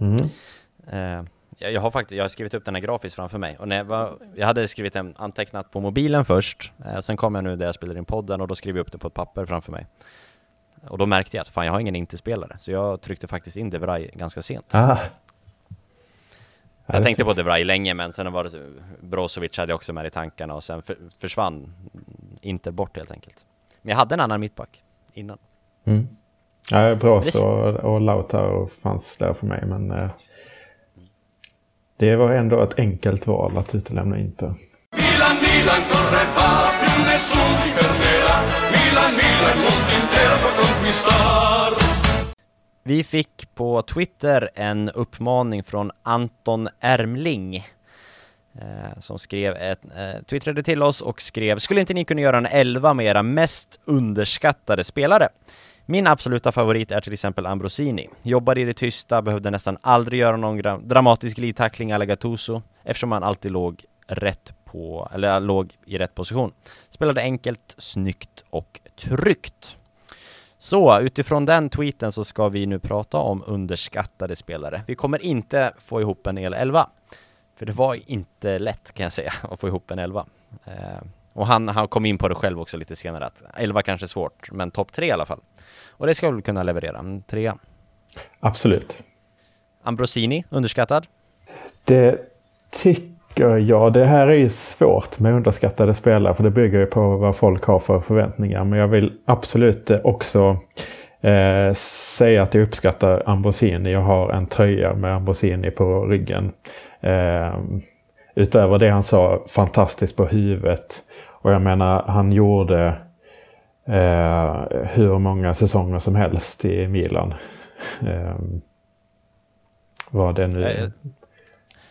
Mm. Eh, jag, har faktiskt, jag har skrivit upp den här grafiskt framför mig och när jag, var, jag hade skrivit en antecknat på mobilen först, eh, sen kom jag nu där jag spelade in podden och då skrev jag upp det på ett papper framför mig. Och då märkte jag att fan jag har ingen inte-spelare, så jag tryckte faktiskt in De Vrij ganska sent. Ah. Ja, Jag tänkte på De Vrij länge men sen var det Brozovic hade jag också med i tankarna och sen för, försvann inte bort helt enkelt. Men jag hade en annan mittback innan. Mm. Ja, Brås och, och Lautaro fanns där för mig men eh, det var ändå ett enkelt val att utelämna Inter. Milan, Milan corre va, più nessuno ti fermerà. Milan, Milan, mondo intero può conquistar. Vi fick på Twitter en uppmaning från Anton Ermling Eh, som skrev ett, eh, twittrade till oss och skrev Skulle inte ni kunna göra en 11 med era mest underskattade spelare? Min absoluta favorit är till exempel Ambrosini. Jobbade i det tysta, behövde nästan aldrig göra någon gra- dramatisk glidtackling alla Gattuso eftersom han alltid låg rätt på, eller äh, låg i rätt position. Spelade enkelt, snyggt och tryggt. Så utifrån den tweeten så ska vi nu prata om underskattade spelare. Vi kommer inte få ihop en hel 11. För det var inte lätt kan jag säga att få ihop en 11. Eh, och han, han kom in på det själv också lite senare att 11 kanske är svårt, men topp 3 i alla fall. Och det ska väl kunna leverera, en trea. Absolut. Ambrosini, underskattad. Det tycker jag. Det här är ju svårt med underskattade spelare för det bygger ju på vad folk har för förväntningar. Men jag vill absolut också eh, säga att jag uppskattar Ambrosini. Jag har en tröja med Ambrosini på ryggen. Eh, utöver det han sa, fantastiskt på huvudet. Och jag menar, han gjorde eh, hur många säsonger som helst i Milan. Eh, vad det nu Jag,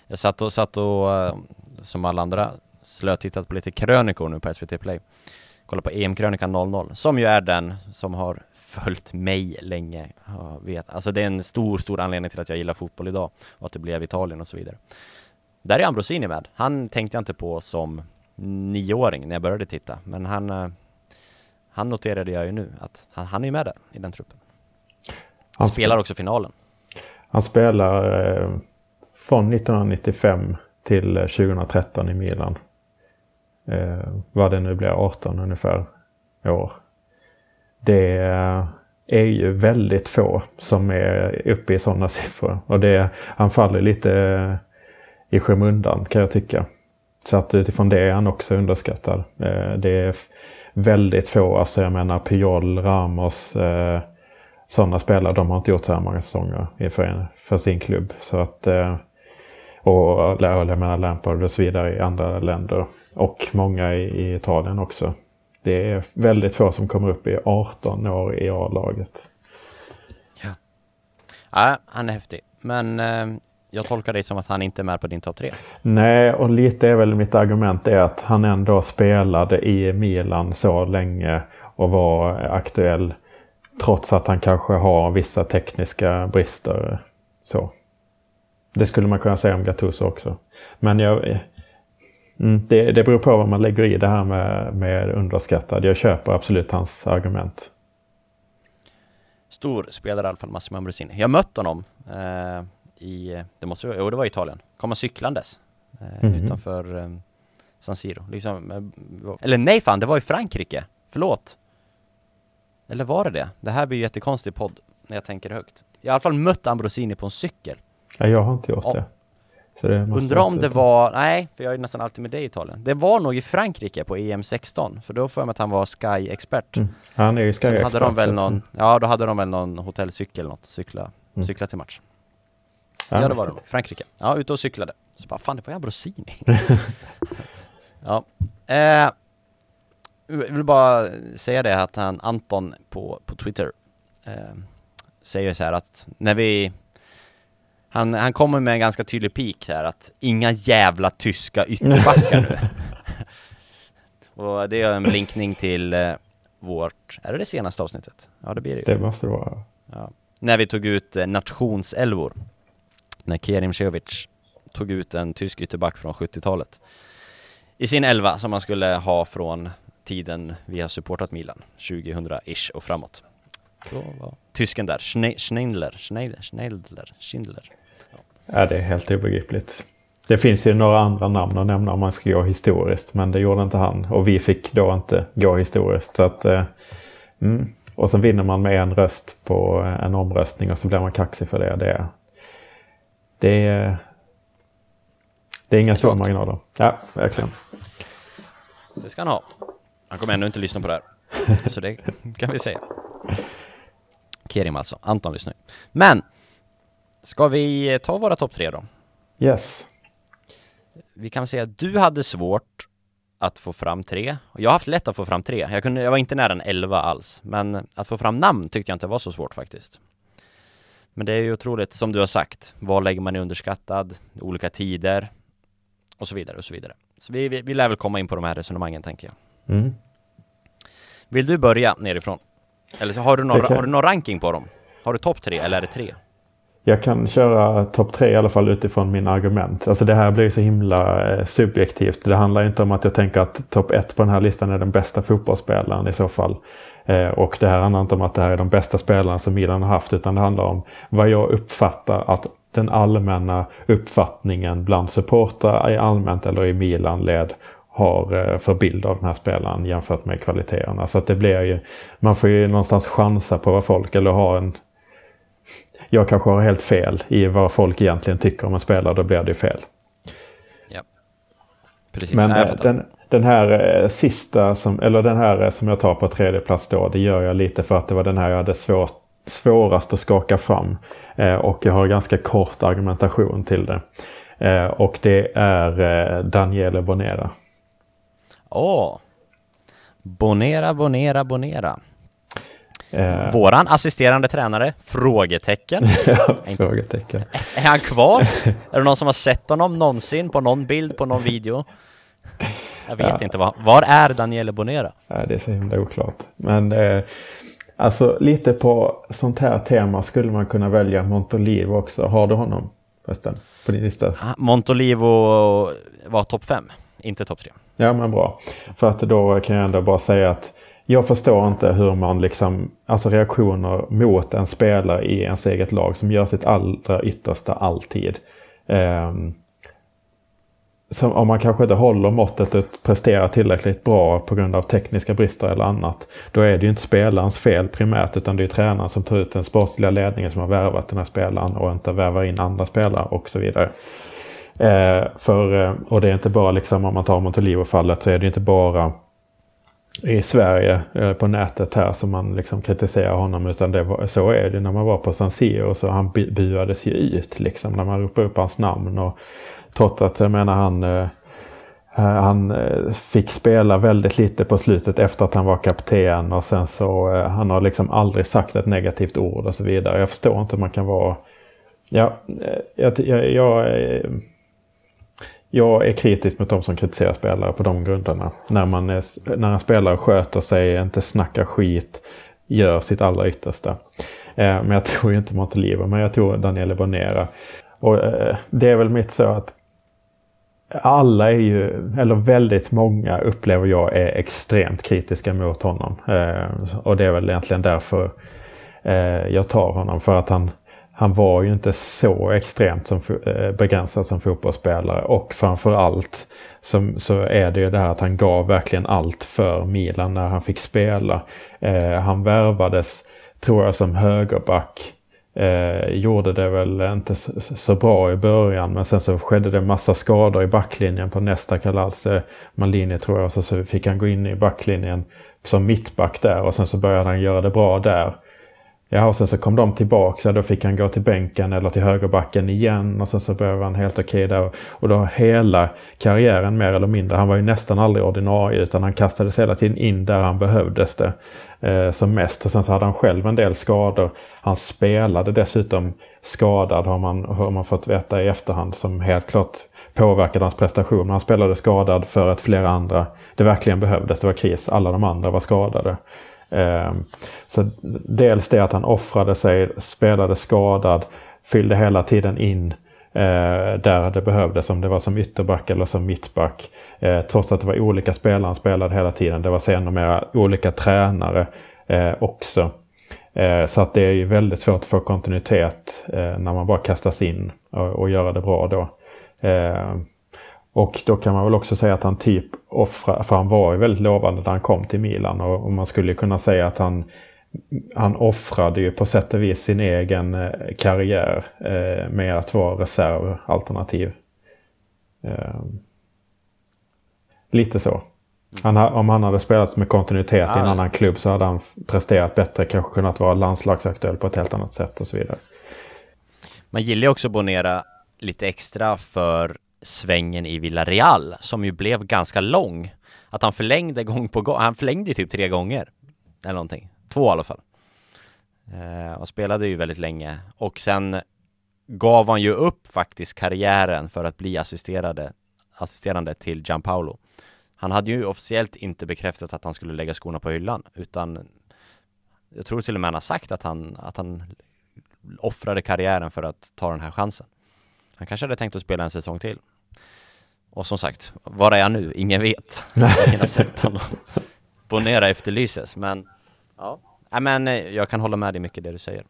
jag satt och, satt och eh, som alla andra slötittat på lite krönikor nu på SVT Play. Kolla på EM-krönikan 00, som ju är den som har följt mig länge. Jag vet. Alltså det är en stor, stor anledning till att jag gillar fotboll idag och att det blev Italien och så vidare. Där är Ambrosini med. Han tänkte jag inte på som nioåring när jag började titta, men han eh, han noterade jag ju nu att han, han är med där i den truppen. Han spelar också finalen. Han spelar eh, från 1995 till 2013 i Milan. Eh, vad det nu blir, 18 ungefär år. Det är ju väldigt få som är uppe i sådana siffror. Och det, han faller lite i skymundan kan jag tycka. Så att utifrån det är han också underskattad. Eh, det är väldigt få, alltså jag menar Puyol, Ramos, eh, sådana spelare, de har inte gjort så här många säsonger för, för sin klubb. Så att, eh, och jag menar Lampard och så vidare i andra länder. Och många i, Italien också. Det är väldigt få som kommer upp i 18 år i A-laget. Ja. ja, han är häftig. Men eh, jag tolkar dig som att han inte är med på din topp tre. Nej, och lite är väl mitt argument är att han ändå spelade i Milan så länge och var aktuell. Trots att han kanske har vissa tekniska brister. Så. Det skulle man kunna säga om Gattuso också. Men jag, mm, det, det beror på vad man lägger i det här med, med underskattad. Jag köper absolut hans argument. Stor spelare i alla fall, Massimo Ambrosini. Jag mött honom. Eh, i, det måste jo det var Italien, komma cyklandes eh, mm -hmm. utanför eh, San Siro. Liksom, eh, eller nej fan, det var i Frankrike. Förlåt. Eller var det det? Det här blir ju jättekonstig podd när jag tänker högt. Jag har i alla fall mött Ambrosini på en cykel. Ja, jag har inte gjort det. Undrar om det var, nej, för jag är nästan alltid med dig i Italien. Det var nog i Frankrike på EM16, för då får jag mig att han var Sky-expert. Mm. Han är ju Sky-expert. hade de väl någon, ja då hade de väl någon hotellcykel något, cykla, mm. cykla till match. Ja, ja det var det nog. Frankrike. Ja, ute och cyklade. Så bara, fan det var ju Ambrosini. ja. Eh, jag vill bara säga det att han, Anton på, på Twitter eh, säger så här att när vi han, han kommer med en ganska tydlig pik här att inga jävla tyska ytterbackar nu. och det är en blinkning till eh, vårt, är det det senaste avsnittet? Ja det blir det ju. Det måste det vara. Ja. När vi tog ut eh, nationselvor när Kerim Cevic tog ut en tysk ytterback från 70-talet i sin elva som man skulle ha från tiden vi har supportat Milan, 2000-ish och framåt. Då var tysken där, Schneidler, Schneidler, Schneidler, Schindler. Ja. det är helt obegripligt. Det finns ju några andra namn att nämna om man ska gå historiskt, men det gjorde inte han. Och vi fick då inte gå historiskt. Så att, eh, mm. Och sen vinner man med en röst på en omröstning och så blir man kaxig för det. Det, det är, det är inga stora marginaler. Ja, verkligen. Det ska han ha. Han kommer ändå inte lyssna på det här. Så det kan vi säga. Kerim alltså. Anton lyssnar Men, ska vi ta våra topp tre då? Yes. Vi kan säga att du hade svårt att få fram tre. Jag har haft lätt att få fram tre. Jag, kunde, jag var inte nära en elva alls. Men att få fram namn tyckte jag inte var så svårt faktiskt. Men det är ju otroligt, som du har sagt, vad lägger man i underskattad, olika tider och så vidare och så vidare. Så vi, vi, vi lär väl komma in på de här resonemangen tänker jag. Mm. Vill du börja nerifrån? Eller så har du någon, har du någon ranking på dem? Har du topp tre eller är det tre? Jag kan köra topp tre i alla fall utifrån mina argument. Alltså det här blir så himla eh, subjektivt. Det handlar inte om att jag tänker att topp ett på den här listan är den bästa fotbollsspelaren i så fall. Eh, och det här handlar inte om att det här är de bästa spelarna som Milan har haft utan det handlar om vad jag uppfattar att den allmänna uppfattningen bland supportrar i allmänt eller i Milan-led har eh, för bild av den här spelaren jämfört med kvaliteterna. Så att det blir ju, man får ju någonstans chansa på vad folk, eller ha en... Jag kanske har helt fel i vad folk egentligen tycker om en spelare, då blir det ju fel. Ja. Precis, Men äh, den, den här eh, sista, som, eller den här eh, som jag tar på tredje plats då, det gör jag lite för att det var den här jag hade svår, svårast att skaka fram. Eh, och jag har ganska kort argumentation till det. Eh, och det är eh, Daniele Bonera. Åh! Oh. Bonera, Bonera, Bonera. Eh, Våran assisterande tränare? Frågetecken. ja, frågetecken. Är han kvar? är det någon som har sett honom någonsin på någon bild, på någon video? Jag vet Ja. inte. Var, var är Daniele Bonera? Ja, det är så himla oklart. Men eh, alltså lite på sånt här tema skulle man kunna välja Montolivo också. Har du honom förresten på din lista? Ah, Montolivo var topp fem, inte topp tre. Ja men bra. För att då kan jag ändå bara säga att jag förstår inte hur man liksom, alltså reaktioner mot en spelare i ens eget lag som gör sitt allra yttersta alltid. Ehm, som om man kanske inte håller måttet och presterar tillräckligt bra på grund av tekniska brister eller annat. Då är det ju inte spelarens fel primärt utan det är tränaren som tar ut den sportsliga ledningen som har värvat den här spelaren och inte värvar in andra spelare och så vidare. Eh, för, eh, och det är inte bara liksom om man tar Montolivo-fallet så är det inte bara i Sverige eh, på nätet här som man liksom kritiserar honom utan det var, så är det när man var på San Siro så han buades ju ut liksom när man ropade upp hans namn och trots att jag menar han eh, eh han eh, fick spela väldigt lite på slutet efter att han var kapten och sen så eh, han har liksom aldrig sagt ett negativt ord och så vidare. Jag förstår inte hur man kan vara Ja, jag, jag, jag, jag är kritisk mot de som kritiserar spelare på de grunderna. När, man är, när en spelare sköter sig, inte snackar skit, gör sitt allra yttersta. Eh, men jag tror ju inte Montelivo, men jag tror Daniele Bonera. Och eh, det är väl mitt så att alla är ju, eller väldigt många upplever jag är extremt kritiska mot honom. Eh, och det är väl egentligen därför eh, jag tar honom. För att han, han var ju inte så extremt som, eh, begränsad som fotbollsspelare. Och framförallt som, så är det ju det här att han gav verkligen allt för Milan när han fick spela. Eh, han värvades, tror jag, som högerback. Eh, gjorde det väl inte så, så bra i början men sen så skedde det massa skador i backlinjen på nästa Kalalse eh, Malini tror jag. Så, så fick han gå in i backlinjen som mittback där och sen så började han göra det bra där. Ja, och sen så kom de tillbaka, då fick han gå till bänken eller till högerbacken igen och sen så blev han helt okej där. Och då hela karriären mer eller mindre, han var ju nästan aldrig ordinarie utan han kastades hela tiden in där han behövdes det eh, som mest. Och sen så hade han själv en del skador. Han spelade dessutom skadad har man, har man fått veta i efterhand som helt klart påverkade hans prestation. Han spelade skadad för att flera andra, det verkligen behövdes, det var kris, alla de andra var skadade. Ehm, så dels det att han offrade sig, spelade skadad, fyllde hela tiden in eh, där det behövdes, om det var som ytterback eller som mittback. Eh, trots att det var olika spelare han spelade hela tiden. Det var sen olika tränare eh, också. Så att det är ju väldigt svårt att få kontinuitet när man bara kastas in och göra det bra då. Ehm, och då kan man väl också säga att han typ offrar, för han var ju väldigt lovande när han kom till Milan och, och man skulle kunna säga att han, han offrade ju på sätt och vis sin egen eh, karriär eh, med att vara reservalternativ. Eh, lite så. Han, ha- om han hade spelat med kontinuitet i en Ja. annan klubb så hade han presterat bättre, kanske kunnat vara landslagsaktuell på ett helt annat sätt och så vidare. Man gillar ju också Bonera lite extra för svängen i Villarreal som ju blev ganska lång. Att han förlängde gång på gång, han förlängde ju typ tre gånger eller någonting, två i alla fall. Eh, och spelade ju väldigt länge och sen gav han ju upp faktiskt karriären för att bli assisterade, assisterande till Gianpaolo. Han hade ju officiellt inte bekräftat att han skulle lägga skorna på hyllan utan jag tror till och med han har sagt att han, att han offrade karriären för att ta den här chansen. Han kanske hade tänkt att spela en säsong till. Och som sagt, var är han nu? Ingen vet. Ingen har sett honom. Bonera efterlyses, men ja. Nej, men eh, jag kan hålla med dig mycket det du säger.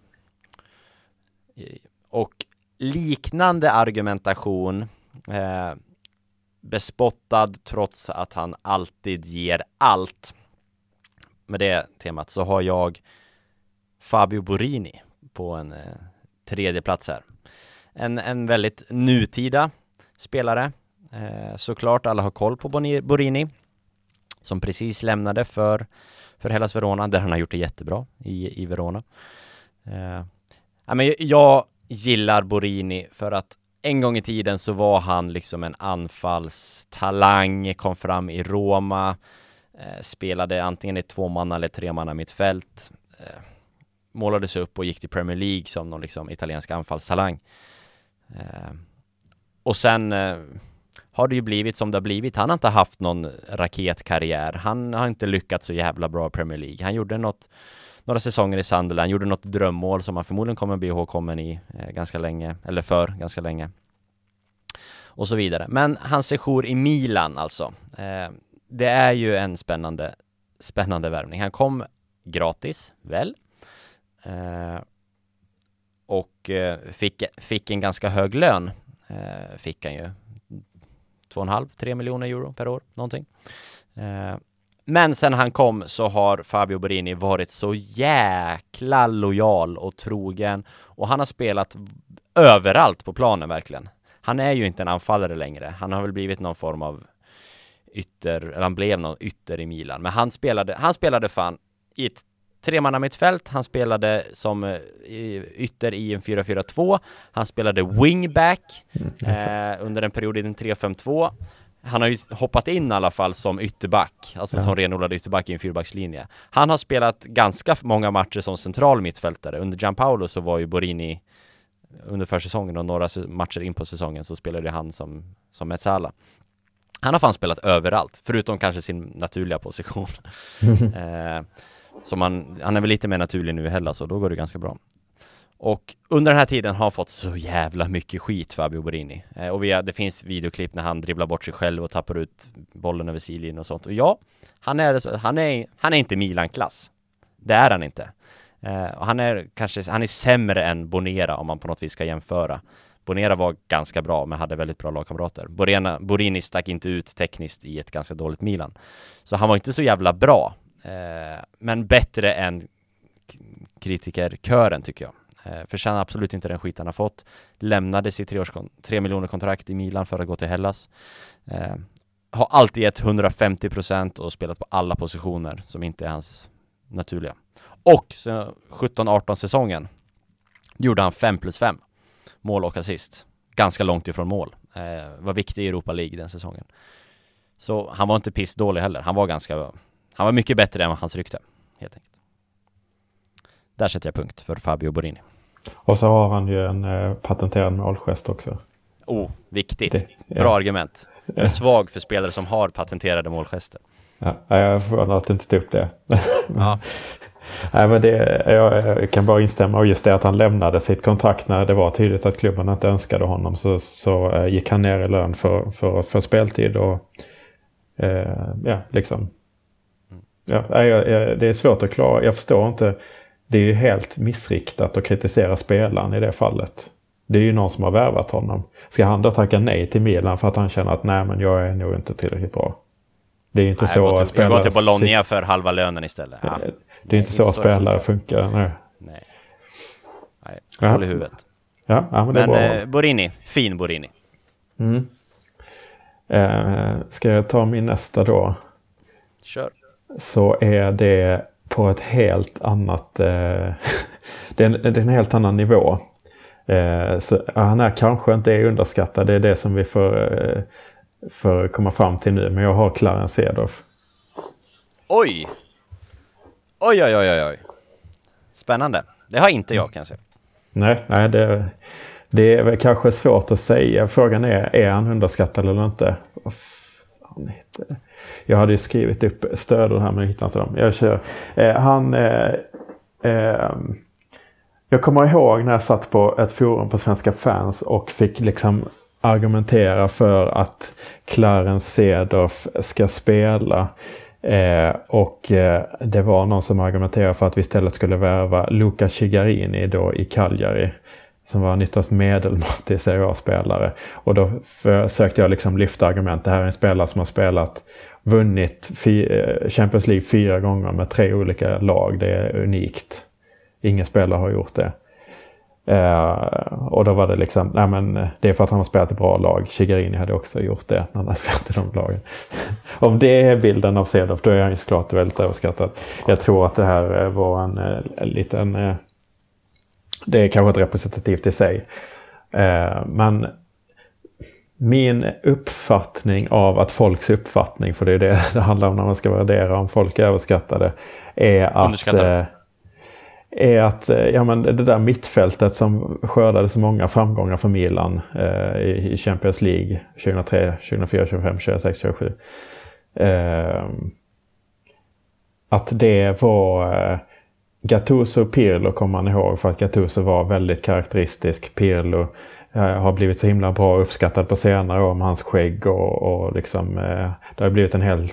Eh, Och liknande argumentation eh, bespottad trots att han alltid ger allt. Med det temat så har jag Fabio Borini på en eh, tredje plats här. En, en väldigt nutida spelare. Eh, såklart alla har koll på Borini som precis lämnade för, för Hellas Verona där han har gjort det jättebra i, i Verona. Eh, ja, men jag gillar Borini för att en gång i tiden så var han liksom en anfallstalang, kom fram i Roma, Eh, spelade antingen i tvåmanna eller tremanna mittfält. Eh, målades upp och gick till Premier League som någon liksom italiensk anfallstalang. Eh, och sen eh, har det ju blivit som det har blivit. Han har inte haft någon raketkarriär. Han har inte lyckats så jävla bra i Premier League. Han gjorde något, några säsonger i Sunderland, gjorde något drömmål som han förmodligen kommer bli ihågkommen i eh, ganska länge, eller för ganska länge. Och så vidare. Men hans sejour i Milan alltså. Eh, det är ju en spännande, spännande värvning. Han kom gratis, väl? Eh, och eh, fick, fick en ganska hög lön, eh, fick han ju. 2,5-3 miljoner euro per år, någonting. Eh, men sen han kom så har Fabio Borini varit så jäkla lojal och trogen och han har spelat överallt på planen verkligen. Han är ju inte en anfallare längre. Han har väl blivit någon form av ytter, eller han blev någon ytter i Milan. Men han spelade, han spelade fan i ett tremanna mittfält, han spelade som eh, ytter i en 4-4-2, han spelade wingback eh, under en period i en 3-5-2. Han har ju hoppat in i alla fall som ytterback, alltså Ja. som renodlad ytterback i en fyrbackslinje. Han har spelat ganska många matcher som central mittfältare. Under Gianpaolo så var ju Borini under försäsongen och några matcher in på säsongen så spelade han som, som Mezzala. Han har fan spelat överallt, förutom kanske sin naturliga position. eh, som han, han är väl lite mer naturlig nu i Hellas och då går det ganska bra. Och under den här tiden har han fått så jävla mycket skit Fabio Borini. Eh, och vi har, det finns videoklipp när han dribblar bort sig själv och tappar ut bollen över sidlinjen och sånt. Och ja, han är, han är, han är inte Milan-klass. Det är han inte. Eh, och han är kanske, han är sämre än Bonera om man på något vis ska jämföra. Bonera var ganska bra men hade väldigt bra lagkamrater. Borena, Borini stack inte ut tekniskt i ett ganska dåligt Milan. Så han var inte så jävla bra. Eh, men bättre än kritikerkören tycker jag. Eh, förtjänar absolut inte den skit han har fått. Lämnade sitt tre, tre miljoner kontrakt i Milan för att gå till Hellas. Eh, har alltid gett 150% och spelat på alla positioner som inte är hans naturliga. Och så 17-18 säsongen gjorde han 5 plus 5 mål och assist. Ganska långt ifrån mål. Eh, var viktig i Europa League den säsongen. Så han var inte pissdålig heller. Han var ganska, han var mycket bättre än hans rykte, helt enkelt. Där sätter jag punkt för Fabio Borini. Och så har han ju en eh, patenterad målgest också. Oh, viktigt. Det- ja. Bra argument. Jag är svag för spelare som har patenterade målgester. Ja, jag är förvånad att du inte tog upp det. Ja, Nej, men det, jag, jag kan bara instämma. Och just det att han lämnade sitt kontrakt när det var tydligt att klubben inte önskade honom. Så, så eh, gick han ner i lön för, för, för speltid. Och eh, ja, liksom. Ja, nej, jag, jag, det är svårt att klara. Jag förstår inte. Det är ju helt missriktat att kritisera spelaren i det fallet. Det är ju någon som har värvat honom. Ska han då tacka nej till Milan för att han känner att nej men jag är nog inte tillräckligt bra? Det är ju inte jag så går till, jag spelare går till Bologna för halva lönen istället. Ja. det är Nej, inte så inte så spelare funkar. Nej. Nej. Nej, Ja. håll i huvudet. Ja, ja, men det är Men bra. eh, Borini, fin Borini. Mm. Eh, ska jag ta min nästa då? Kör. Så är det på ett helt annat... Eh, det, är en, det är en helt annan nivå. Eh, så, han är kanske inte är underskattad. Det är det som vi får, eh, får komma fram till nu. Men jag har Clarence Seedorf. Oj! Oj, oj, oj, oj. Spännande. Det har inte jag kan jag säga. Nej, nej det, det är väl kanske svårt att säga. Frågan är, är han underskattad eller inte? Heter det? Jag hade ju skrivit upp stödord här men jag hittar inte dem. Jag kör. Eh, han... Eh, eh, jag kommer ihåg när jag satt på ett forum på Svenska fans och fick liksom argumentera för att Clarence Cedorf ska spela. Eh, och eh, det var någon som argumenterade för att vi istället skulle värva Luca Cigarini då i Cagliari. Som var nyttast medelmåttig Serie A-spelare. Och då försökte jag liksom lyfta argument. Det här är en spelare som har spelat, vunnit eh, Champions League fyra gånger med tre olika lag. Det är unikt. Ingen spelare har gjort det. Uh, och då var det liksom, nej men eh, det är för att han har spelat i bra lag. Chigarini hade också gjort det när han hade spelat i de lagen. Om det är bilden av Cedorf då är han ju såklart väldigt överskattad. Jag tror att det här var en, en liten, det är kanske ett representativt i sig. Eh, men min uppfattning av att folks uppfattning, för det är det det handlar om när man ska värdera om folk är överskattade, är att eh, är att eh, ja, men det där mittfältet som skördade så många framgångar för Milan eh, i Champions League 2003, 2004, 2005, 2006, 2007. Eh, att det var eh, Gattuso och Pirlo kommer man ihåg för att Gattuso var väldigt karaktäristisk. Pirlo eh, har blivit så himla bra uppskattad på senare år med hans skägg och, och liksom eh, det har blivit en hel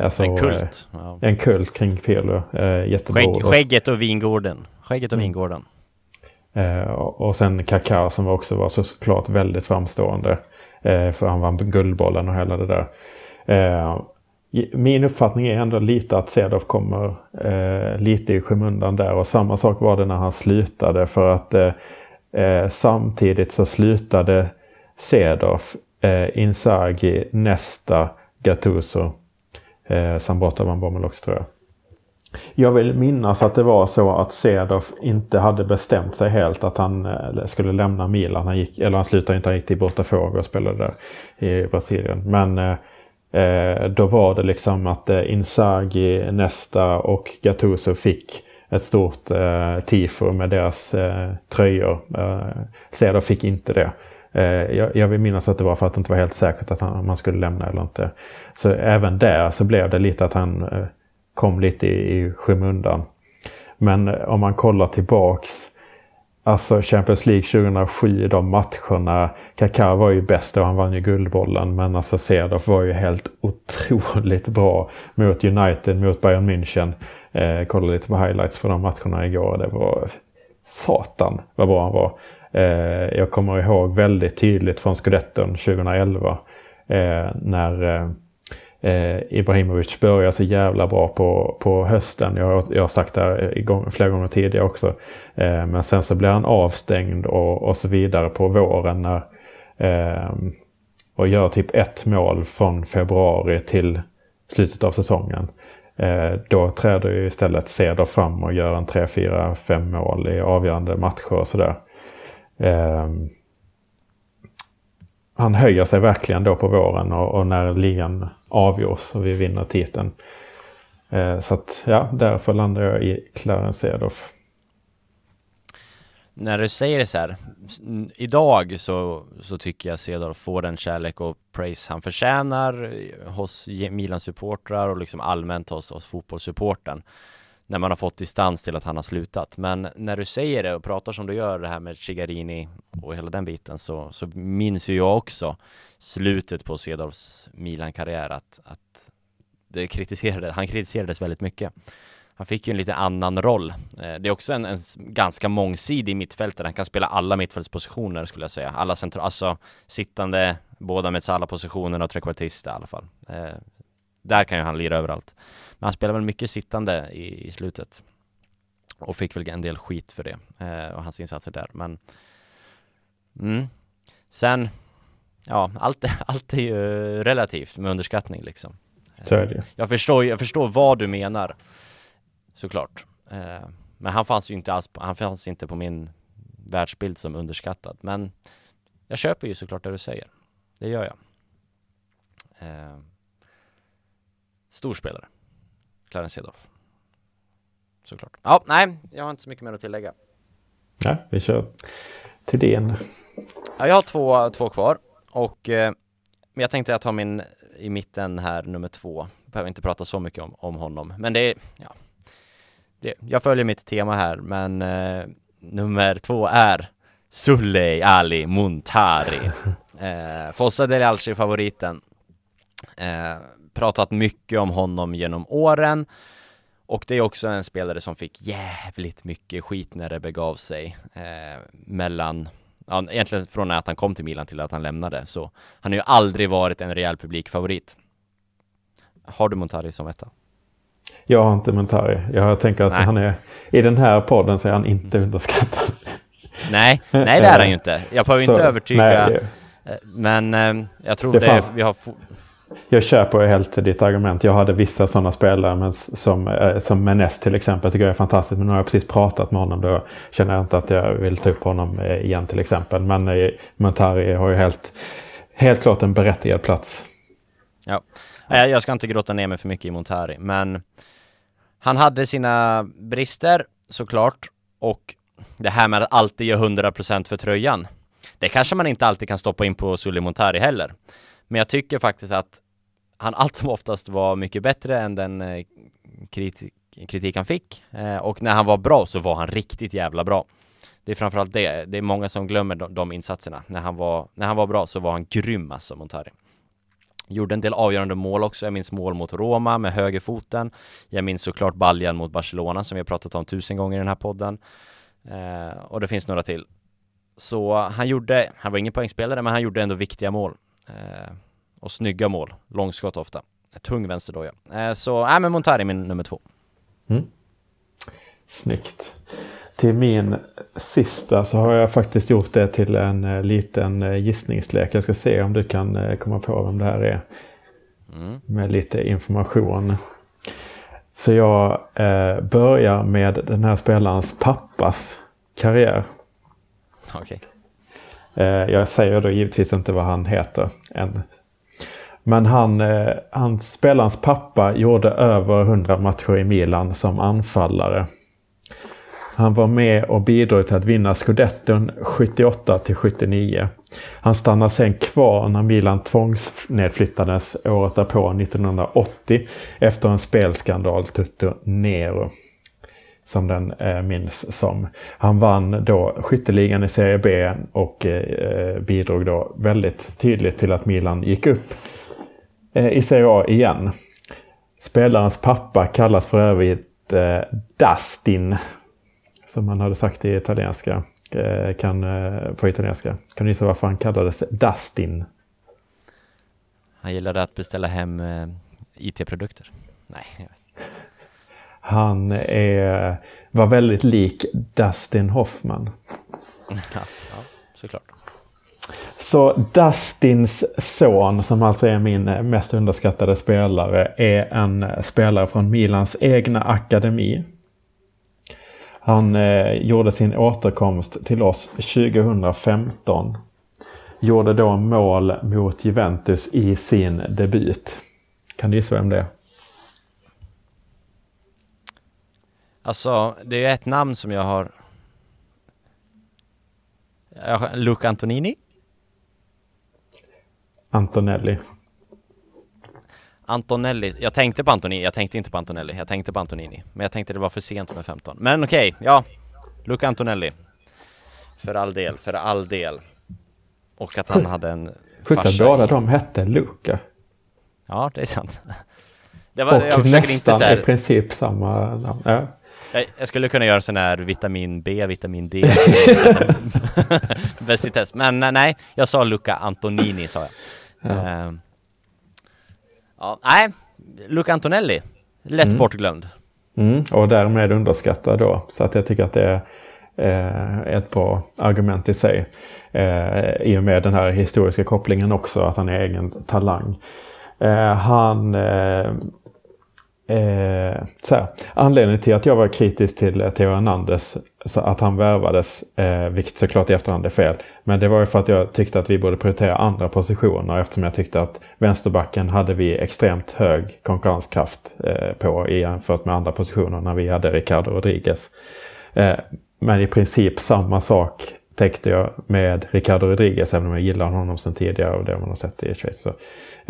Alltså, en kult. Ja. En kult kring Pirlo. Eh, jättebra. Skägg, skägget och vingården. Skägget och mm. vingården. Eh, och sen Kaká som också var så, såklart väldigt framstående. Eh, för han vann Guldbollen och hela det där. Min uppfattning är ändå lite att Cedorf kommer eh, lite i skymundan där. Och samma sak var det när han slutade. För att eh, eh samtidigt så slutade Cedorf, eh, Inzaghi, nästa Gattuso. Eh, Sambota van bommel också tror jag. Jag vill minnas att det var så att Cedorf inte hade bestämt sig helt att han eh, skulle lämna Milan. Han gick, eller han slutade inte, han gick till Botafogo och spelade där i Brasilien. Men eh, eh, då var det liksom att eh, Inzaghi, Nesta och Gattuso fick ett stort eh, tifo med deras eh, tröjor. Eh, fick inte det. Eh, jag, jag vill minnas att det var för att det inte var helt säkert att han, man skulle lämna eller inte. Så även där så blev det lite att han eh, kom lite i, i skymundan. Men eh, om man kollar tillbaks Alltså Champions League 2007, de matcherna. Kaká var ju bäst och han vann ju Guldbollen. Men alltså Cedorf var ju helt otroligt bra mot United, mot Bayern München. Eh, kollade lite på highlights från de matcherna igår. Det var satan vad bra han var. Eh, jag kommer ihåg väldigt tydligt från Scudetton 2011. Eh, när eh, eh, Ibrahimovic börjar så jävla bra på, på hösten. Jag, jag har sagt det här igång, flera gånger tidigare också. Eh, men sen så blir han avstängd och, och så vidare på våren. När, eh, och gör typ ett mål från februari till slutet av säsongen. Eh, då träder ju istället Ceder fram och gör en 3, 4, 5 mål i avgörande matcher och sådär. Eh, han höjer sig verkligen då på våren och, och när ligan avgörs och vi vinner titeln. Eh, så att ja, därför landar jag i Clarence Cedorf. När du säger det så här, idag så, så tycker jag Cedorf får den kärlek och praise han förtjänar hos Milans supportrar och liksom allmänt hos, hos fotbollssupporten när man har fått distans till att han har slutat. Men när du säger det och pratar som du gör det här med Chigarini och hela den biten så, så minns ju jag också slutet på Cedorfs Milan-karriär att, att det kritiserade, han kritiserades väldigt mycket. Han fick ju en lite annan roll. Eh, det är också en, en ganska mångsidig mittfältare. Han kan spela alla mittfältspositioner skulle jag säga. Alla central, alltså sittande, båda med alla positionerna och trekvartista i alla fall. Eh, där kan ju han lira överallt. Men han spelade väl mycket sittande i, i slutet. Och fick väl en del skit för det eh, och hans insatser där. Men mm. sen, ja, allt, allt är ju relativt med underskattning liksom. Så är det. Jag förstår, jag förstår vad du menar, såklart. Eh, men han fanns ju inte alls, på, han fanns inte på min världsbild som underskattad. Men jag köper ju såklart det du säger. Det gör jag. Eh, storspelare. Clarence Cedorf. Såklart. Ja, nej, jag har inte så mycket mer att tillägga. Nej, vi kör till din. Ja, jag har två, två kvar och eh, jag tänkte jag tar min i mitten här, nummer två. Behöver inte prata så mycket om, om honom, men det är, ja, det, jag följer mitt tema här, men eh, nummer två är Suley Ali Muntari. eh, Fossa Del Alci-favoriten. Eh, pratat mycket om honom genom åren. Och det är också en spelare som fick jävligt mycket skit när det begav sig eh, mellan, ja, egentligen från att han kom till Milan till att han lämnade. Så han har ju aldrig varit en rejäl publikfavorit. Har du Montari som etta? Jag har inte Montari. Jag tänker att nej. han är, i den här podden så är han inte underskattad. Nej, nej det är han ju inte. Jag behöver inte övertyga. Nej. Eh, men eh, jag tror det, det fanns... vi har jag köper helt ditt argument. Jag hade vissa sådana spelare men som, eh, som Menes till exempel. tycker jag är fantastiskt. Men nu har jag precis pratat med honom. Då känner jag inte att jag vill ta upp honom eh, igen till exempel. Men eh, Montari har ju helt helt klart en berättigad plats. Ja, jag ska inte gråta ner mig för mycket i Montari, men han hade sina brister såklart och det här med att alltid ge 100% för tröjan. Det kanske man inte alltid kan stoppa in på Sully Montari heller. Men jag tycker faktiskt att han allt som oftast var mycket bättre än den eh, kritik, kritik han fick. Eh, och när han var bra så var han riktigt jävla bra. Det är framförallt det, det är många som glömmer de, de insatserna. När han, var, när han var bra så var han grym alltså, Montari. Gjorde en del avgörande mål också, jag minns mål mot Roma med högerfoten Jag minns såklart baljan mot Barcelona som vi har pratat om tusen gånger i den här podden eh, Och det finns några till Så han gjorde, han var ingen poängspelare men han gjorde ändå viktiga mål och snygga mål, långskott ofta Tung vänsterdoja eh, Så, nej men Montari min nummer två mm. Snyggt till min sista så har jag faktiskt gjort det till en eh, liten eh, gissningslek. Jag ska se om du kan eh, komma på vem det här är. Mm. Med lite information. Så jag eh, börjar med den här spelarens pappas karriär. Okay. Eh, jag säger då givetvis inte vad han heter än. Men han, eh, han, spelarens pappa gjorde över 100 matcher i Milan som anfallare. Han var med och bidrog till att vinna scudetton 78 till 79. Han stannade sen kvar när Milan tvångsnedflyttades året därpå, 1980, efter en spelskandal, Tutto Nero. Som den eh, minns som. Han vann då skytteligan i Serie B och eh, bidrog då väldigt tydligt till att Milan gick upp eh, i Serie A igen. Spelarens pappa kallas för övrigt eh, Dustin som man hade sagt i italienska. Eh, kan, eh, på italienska. Kan du gissa varför han kallades Dustin? Han gillade att beställa hem eh, IT-produkter. Nej. Han är, var väldigt lik Dustin Hoffman. Ja, ja, såklart. Så Dustins son, som alltså är min mest underskattade spelare, är en spelare från Milans egna akademi. Han eh, gjorde sin återkomst till oss 2015. Gjorde då mål mot Juventus i sin debut. Kan du gissa vem det är? Alltså, det är ett namn som jag har... Luca Antonini? Antonelli. Antonelli, jag tänkte på Antonini, jag tänkte inte på Antonelli, jag tänkte på Antonini. Men jag tänkte det var för sent med 15. Men okej, okay, ja. Luca Antonelli. För all del, för all del. Och att han hade en Sjukt att båda de hette Luca. Ja, det är sant. Det var, och jag nästan inte så här... i princip samma namn. Ja. Jag, jag, skulle kunna göra sån här vitamin B, vitamin D. Bäst i test. Men nej, jag sa Luca Antonini sa jag. Ja. Uh, Ja, nej, Luca Antonelli, lätt mm. bortglömd. Mm, och därmed underskattad då. Så att jag tycker att det är eh, ett bra argument i sig. Eh, I och med den här historiska kopplingen också, att han är egen talang. Eh, han eh, Eh, så här, anledningen till att jag var kritisk till Theo Hernandez, så att han värvades, eh, vilket såklart i efterhand är fel, men det var ju för att jag tyckte att vi borde prioritera andra positioner eftersom jag tyckte att vänsterbacken hade vi extremt hög konkurrenskraft eh, på jämfört med andra positioner när vi hade Ricardo Rodriguez. Eh, men i princip samma sak täckte jag med Ricardo Rodriguez, även om jag gillar honom sedan tidigare och det man har sett i Schweiz. Så,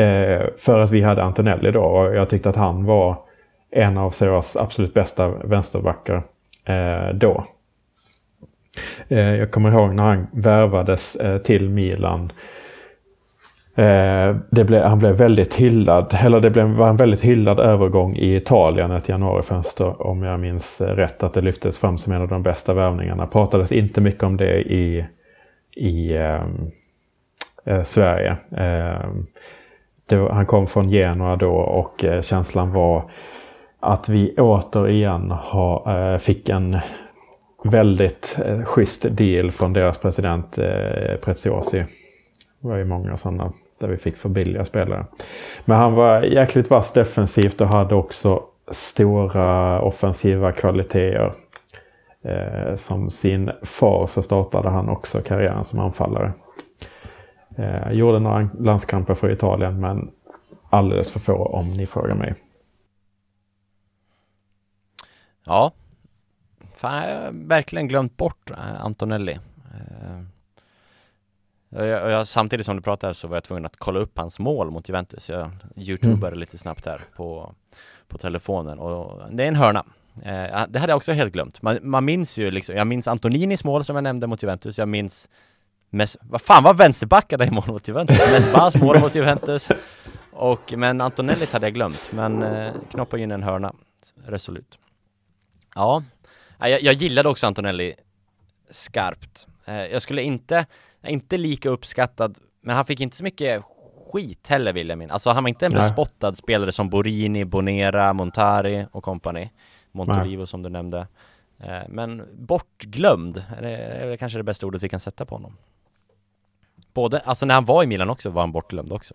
eh, för att vi hade Antonelli då och jag tyckte att han var en av Sevas absolut bästa vänsterbackar eh, då. Eh, jag kommer ihåg när han värvades eh, till Milan. Eh, blev, han blev väldigt hyllad, eller det blev, var en väldigt hyllad övergång i Italien ett januarifönster om jag minns eh, rätt att det lyftes fram som en av de bästa värvningarna. Pratades inte mycket om det i, i eh, eh Sverige. Ehm, det, han kom från Genoa då och eh, känslan var att vi återigen har, eh, fick en väldigt eh, schysst deal från deras president eh, Preziosi. Det var ju många sådana där vi fick för billiga spelare. Men han var jäkligt vass defensivt och hade också stora offensiva kvaliteter. Eh, som sin far så startade han också karriären som anfallare. Eh, gjorde några landskamper för Italien men alldeles för få om ni frågar mig. Ja, fan jag har verkligen glömt bort eh, Antonelli. Eh, jag, jag, samtidigt som du pratar så var jag tvungen att kolla upp hans mål mot Juventus. Jag youtubade mm. lite snabbt här på, på telefonen och det är en hörna. Eh, det hade jag också helt glömt. Man, man minns ju liksom, jag minns Antoninis mål som jag nämnde mot Juventus. Jag minns Mes, vad fan var vänsterbackarna i mål mot Juventus? Mesbahs mål mot Juventus. Och, men Antonellis hade jag glömt, men eh, knoppade in en hörna resolut. Ja, jag, jag gillade också Antonelli skarpt. Eh, jag skulle inte, inte lika uppskattad, men han fick inte så mycket skit heller vill jag minnas. Alltså han var inte en bespottad spelare som Borini, Bonera, Montari och kompani. Montolivo som du nämnde. Eh, men bortglömd, det är kanske det bästa ordet vi kan sätta på honom. Både, alltså när han var i Milan också var han bortglömd också.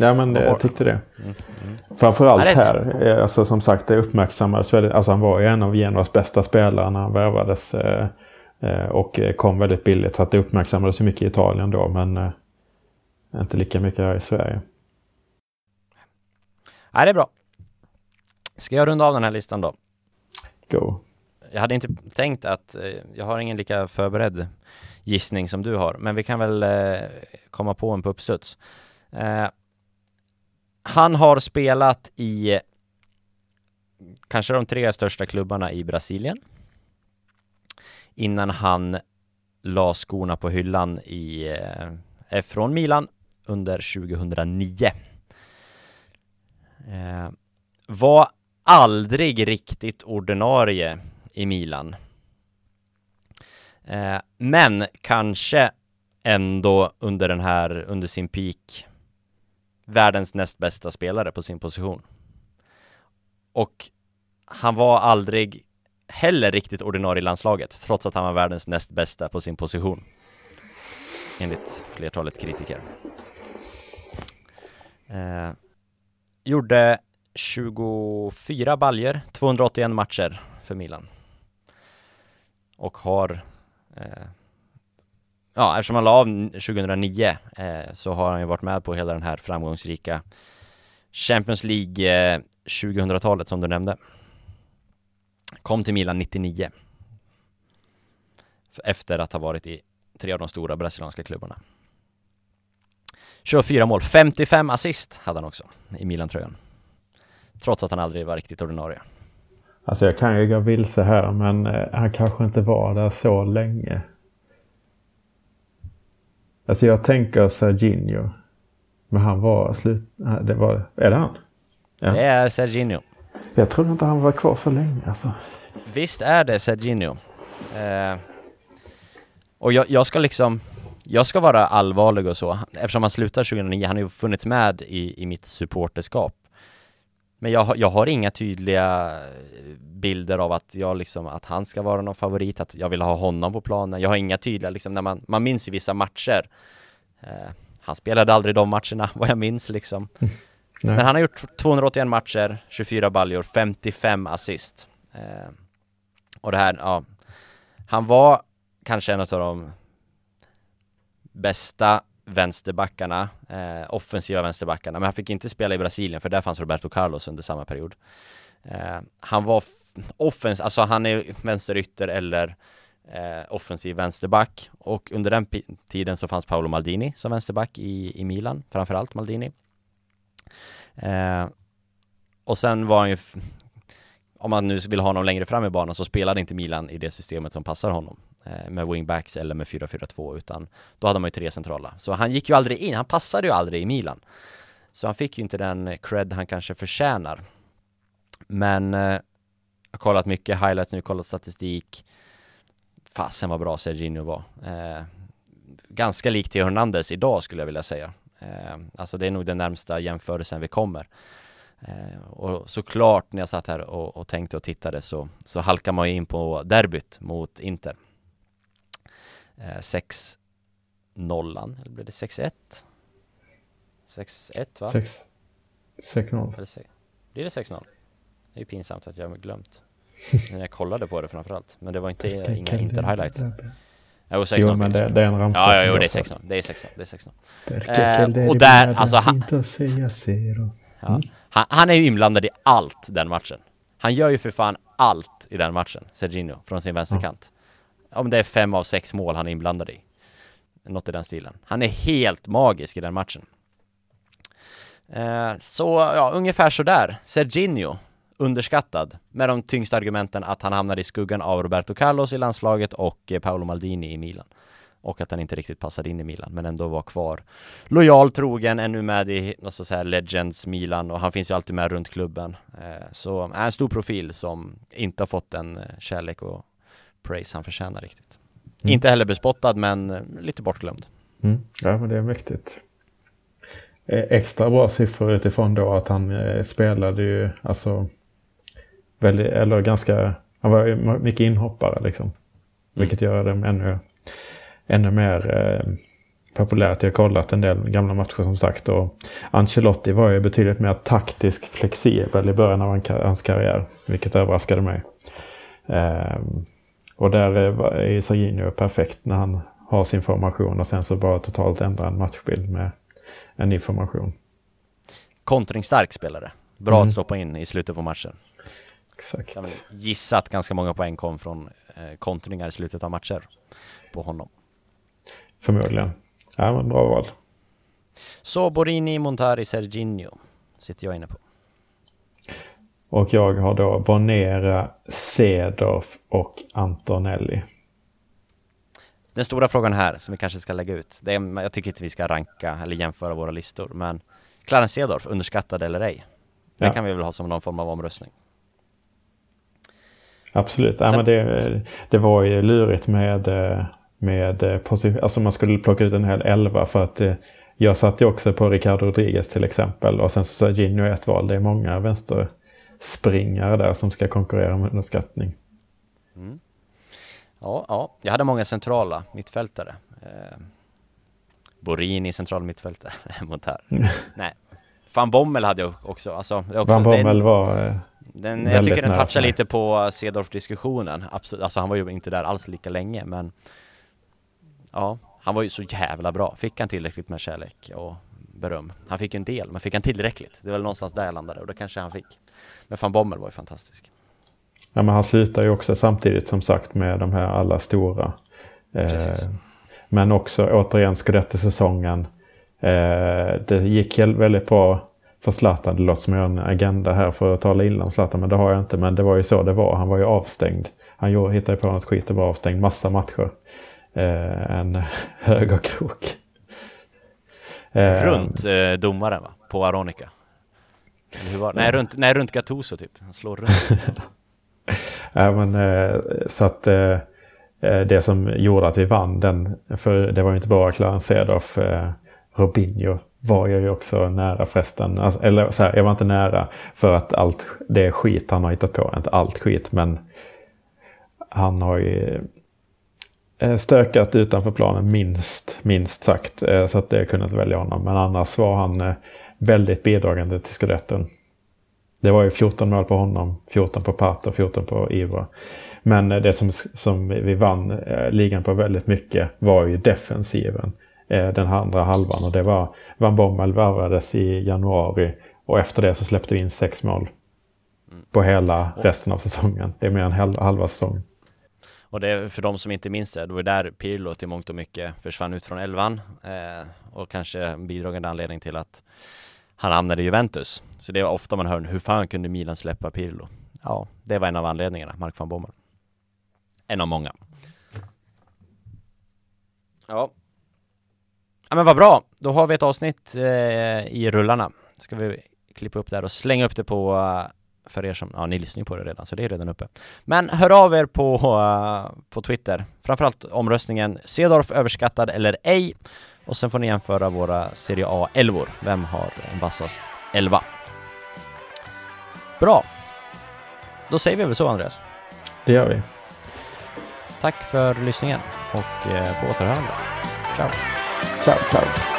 Ja men jag tyckte det. Mm, mm. Framförallt här, eh, alltså som sagt det uppmärksammades väldigt, alltså han var ju en av Genovas bästa spelare när han värvades. Eh, eh, och kom väldigt billigt så att det uppmärksammades mycket i Italien då men eh, inte lika mycket här i Sverige. Nej det är bra. Ska jag runda av den här listan då? Go. Jag hade inte tänkt att, eh, jag har ingen lika förberedd gissning som du har, men vi kan väl komma på en på uppstuds. Eh, han har spelat i kanske de tre största klubbarna i Brasilien innan han la skorna på hyllan i, eh, från Milan under 2009. Eh, var aldrig riktigt ordinarie i Milan. Eh, men kanske ändå under den här, under sin peak världens näst bästa spelare på sin position. Och han var aldrig heller riktigt ordinarie i landslaget, trots att han var världens näst bästa på sin position. Enligt flertalet kritiker. Eh, gjorde 24 baljer, 281 matcher för Milan. Och har eh, Ja, eftersom han la av 2009 eh, så har han ju varit med på hela den här framgångsrika Champions League eh, 2000-talet som du nämnde. Kom till Milan 99. Efter att ha varit i tre av de stora brasilianska klubbarna. 24 mål, 55 assist hade han också i Milan-tröjan. Trots att han aldrig var riktigt ordinarie. Alltså jag kan ju gå vilse här men eh, han kanske inte var där så länge. Alltså jag tänker Serginho. Men han var slut... Det var... Är det han? Ja. Det är Serginho. Jag trodde inte han var kvar så länge alltså. Visst är det Serginho. Eh, och jag, jag, ska liksom... Jag ska vara allvarlig och så, eftersom han slutar 2009, han har ju funnits med i, i mitt supporterskap. Men jag, jag har inga tydliga bilder av att jag liksom, att han ska vara någon favorit, att jag vill ha honom på planen. Jag har inga tydliga liksom, när man, man minns ju vissa matcher. Eh, han spelade aldrig de matcherna, vad jag minns liksom. Men han har gjort 281 matcher, 24 baljor, 55 assist. Eh, och det här, ja, han var kanske en av de bästa vänsterbackarna, eh, offensiva vänsterbackarna, men han fick inte spela i Brasilien för där fanns Roberto Carlos under samma period. Eh, han var offens, alltså han är vänsterytter eller eh, offensiv vänsterback och under den tiden så fanns Paolo Maldini som vänsterback i, i Milan, framförallt Maldini. Eh, och sen var han ju, om man nu vill ha honom längre fram i banan så spelade inte Milan i det systemet som passar honom Eh, med wingbacks eller med 4-4-2 utan då hade man ju tre centrala. Så han gick ju aldrig in, han passade ju aldrig i Milan. Så han fick ju inte den cred han kanske förtjänar. Men eh, jag har kollat mycket highlights nu, kollat statistik. Fasen vad bra Serginho var. Eh, ganska lik till Hernandez idag skulle jag vilja säga. Eh, alltså det är nog den närmsta jämförelsen vi kommer. Eh, och såklart när jag satt här och, och tänkte och tittade så, så halkar man ju in på derbyt mot Inter. Eh, 6 nollan, eller blev det 6-1? 6-1 va? 6-0. Blir det 6-0? Det är pinsamt att jag har glömt. När jag kollade på det framförallt. Men det var inte inga Inter-highlights. Jo, 16 Jo, men det, det är en ramsa Ja, ja, jo, det är så. 16. Det är 16. Det är 16. Eh, och där, alltså, han-. Ja. Han, han är ju inblandad i allt den matchen. Han gör ju för fan allt i den matchen, Serginho, från sin vänsterkant. Om det är fem av sex mål han är inblandad i. Något i den stilen. Han är helt magisk i den matchen. Eh, så, ja, ungefär sådär. Serginho, underskattad, med de tyngsta argumenten att han hamnade i skuggan av Roberto Carlos i landslaget och eh, Paolo Maldini i Milan. Och att han inte riktigt passade in i Milan, men ändå var kvar lojal, trogen, ännu med i alltså så här Legends Milan och han finns ju alltid med runt klubben. Eh, så är en stor profil som inte har fått den eh, kärlek och praise han förtjänar riktigt. Mm. Inte heller bespottad, men eh, lite bortglömd. Mm. Ja, men det är mäktigt. Eh, Extra bra siffror utifrån då att han eh, spelade ju alltså väldigt, eller ganska, han var mycket inhoppare liksom. Vilket gör dem ännu, ännu mer eh, populärt. Jag har kollat en del gamla matcher som sagt och Ancelotti var ju betydligt mer taktisk flexibel i början av han- hans karriär. Vilket överraskade mig. Eh, och där är- var- är Serginho perfekt när han har sin formation och sen så bara totalt ändra en matchbild med en ny formation. Kontringsstark spelare. Bra Mm. att stoppa in i slutet på matchen. Exakt. Vill gissa att ganska många poäng kom från eh, kontringar i slutet av matcher på honom. Förmodligen. Ja, men bra val. Så Borini, Montari, Serginho sitter jag inne på. Och jag har då Bonera, Cedorf och Antonelli. Den stora frågan här, som vi kanske ska lägga ut, det är, jag tycker inte vi ska ranka eller jämföra våra listor, men Clarence Cedorf, underskattad eller ej? Det Ja. kan vi väl ha som någon form av omröstning. Absolut. Ja, Sen- men det, det var ju lurigt med, med alltså man skulle plocka ut en hel elva för att eh, jag satte ju också på Ricardo Rodriguez till exempel och sen så Serginho ett val. Det är många vänsterspringare där som ska konkurrera med underskattning. Ja, ja, jag hade många centrala mittfältare. Eh, Borini central mittfältare, Montar. Nej, Van Bommel hade jag också. Alltså, också Van Bommel den, var... eh, den, jag tycker den touchar lite på Cedorf-diskussionen. Absolut, alltså han var ju inte där alls lika länge, men ja, han var ju så jävla bra. Fick han tillräckligt med kärlek och beröm? Han fick ju en del, men fick han tillräckligt? Det var väl någonstans där jag landade och det kanske han fick. Men Van Bommel var ju fantastisk. Ja, men han slutar ju också samtidigt som sagt med de här alla stora. Eh, men också återigen Scudetto-säsongen. Eh, det gick väldigt bra för Zlatan. Det låter som jag har en agenda här för att tala illa om Zlatan, men det har jag inte. Men det var ju så det var. Han var ju avstängd. Han hittade på något skit och var avstängd massa matcher. Eh, en högerkrok. Eh, Runt eh, domaren va? På Aronica. Eller hur var det? Nej, runt, nej, runt Gattuso typ. Han slår runt. Ja, men, eh, så att eh, eh, det som gjorde att vi vann den, för det var ju inte bara Clarence Cedorf, eh, Robinho var jag ju också nära förresten. Alltså, eller så här, jag var inte nära för att allt det skit han har hittat på. Inte allt skit, men han har ju stökat utanför planen minst, minst sagt. Eh, så att det kunde inte välja honom. Men annars var han eh, väldigt bidragande till skudetten. Det var ju 14 mål på honom, 14 på Pato, 14 på Ivra. Men eh, det som, som vi vann eh, ligan på väldigt mycket var ju defensiven. Eh, den andra halvan och det var Van Bommel värvades i januari och efter det så släppte vi in sex mål. På hela resten av säsongen. Det är mer än halva säsongen. Och det för de som inte minns det, det var där Pirlo till mångt och mycket försvann ut från elvan eh, och kanske en bidragande anledning till att han hamnade i Juventus. Så det är ofta man hör, hur fan kunde Milan släppa Pirlo? Ja, det var en av anledningarna, Mark van Bommel. En av många. Ja. Ja men vad bra, då har vi ett avsnitt eh, i rullarna. Ska vi klippa upp där och slänga upp det på, eh, för er som, ja ni lyssnar ju på det redan, så det är redan uppe. Men hör av er på, eh, på Twitter, framförallt omröstningen Cedorf överskattad eller ej. Och sen får ni jämföra våra Serie A-elvor. Vem har en vassast elva? Bra! Då säger vi väl så Andreas. Det gör vi. Tack för lyssningen och eh, på återhörande. Ciao! Ciao, ciao.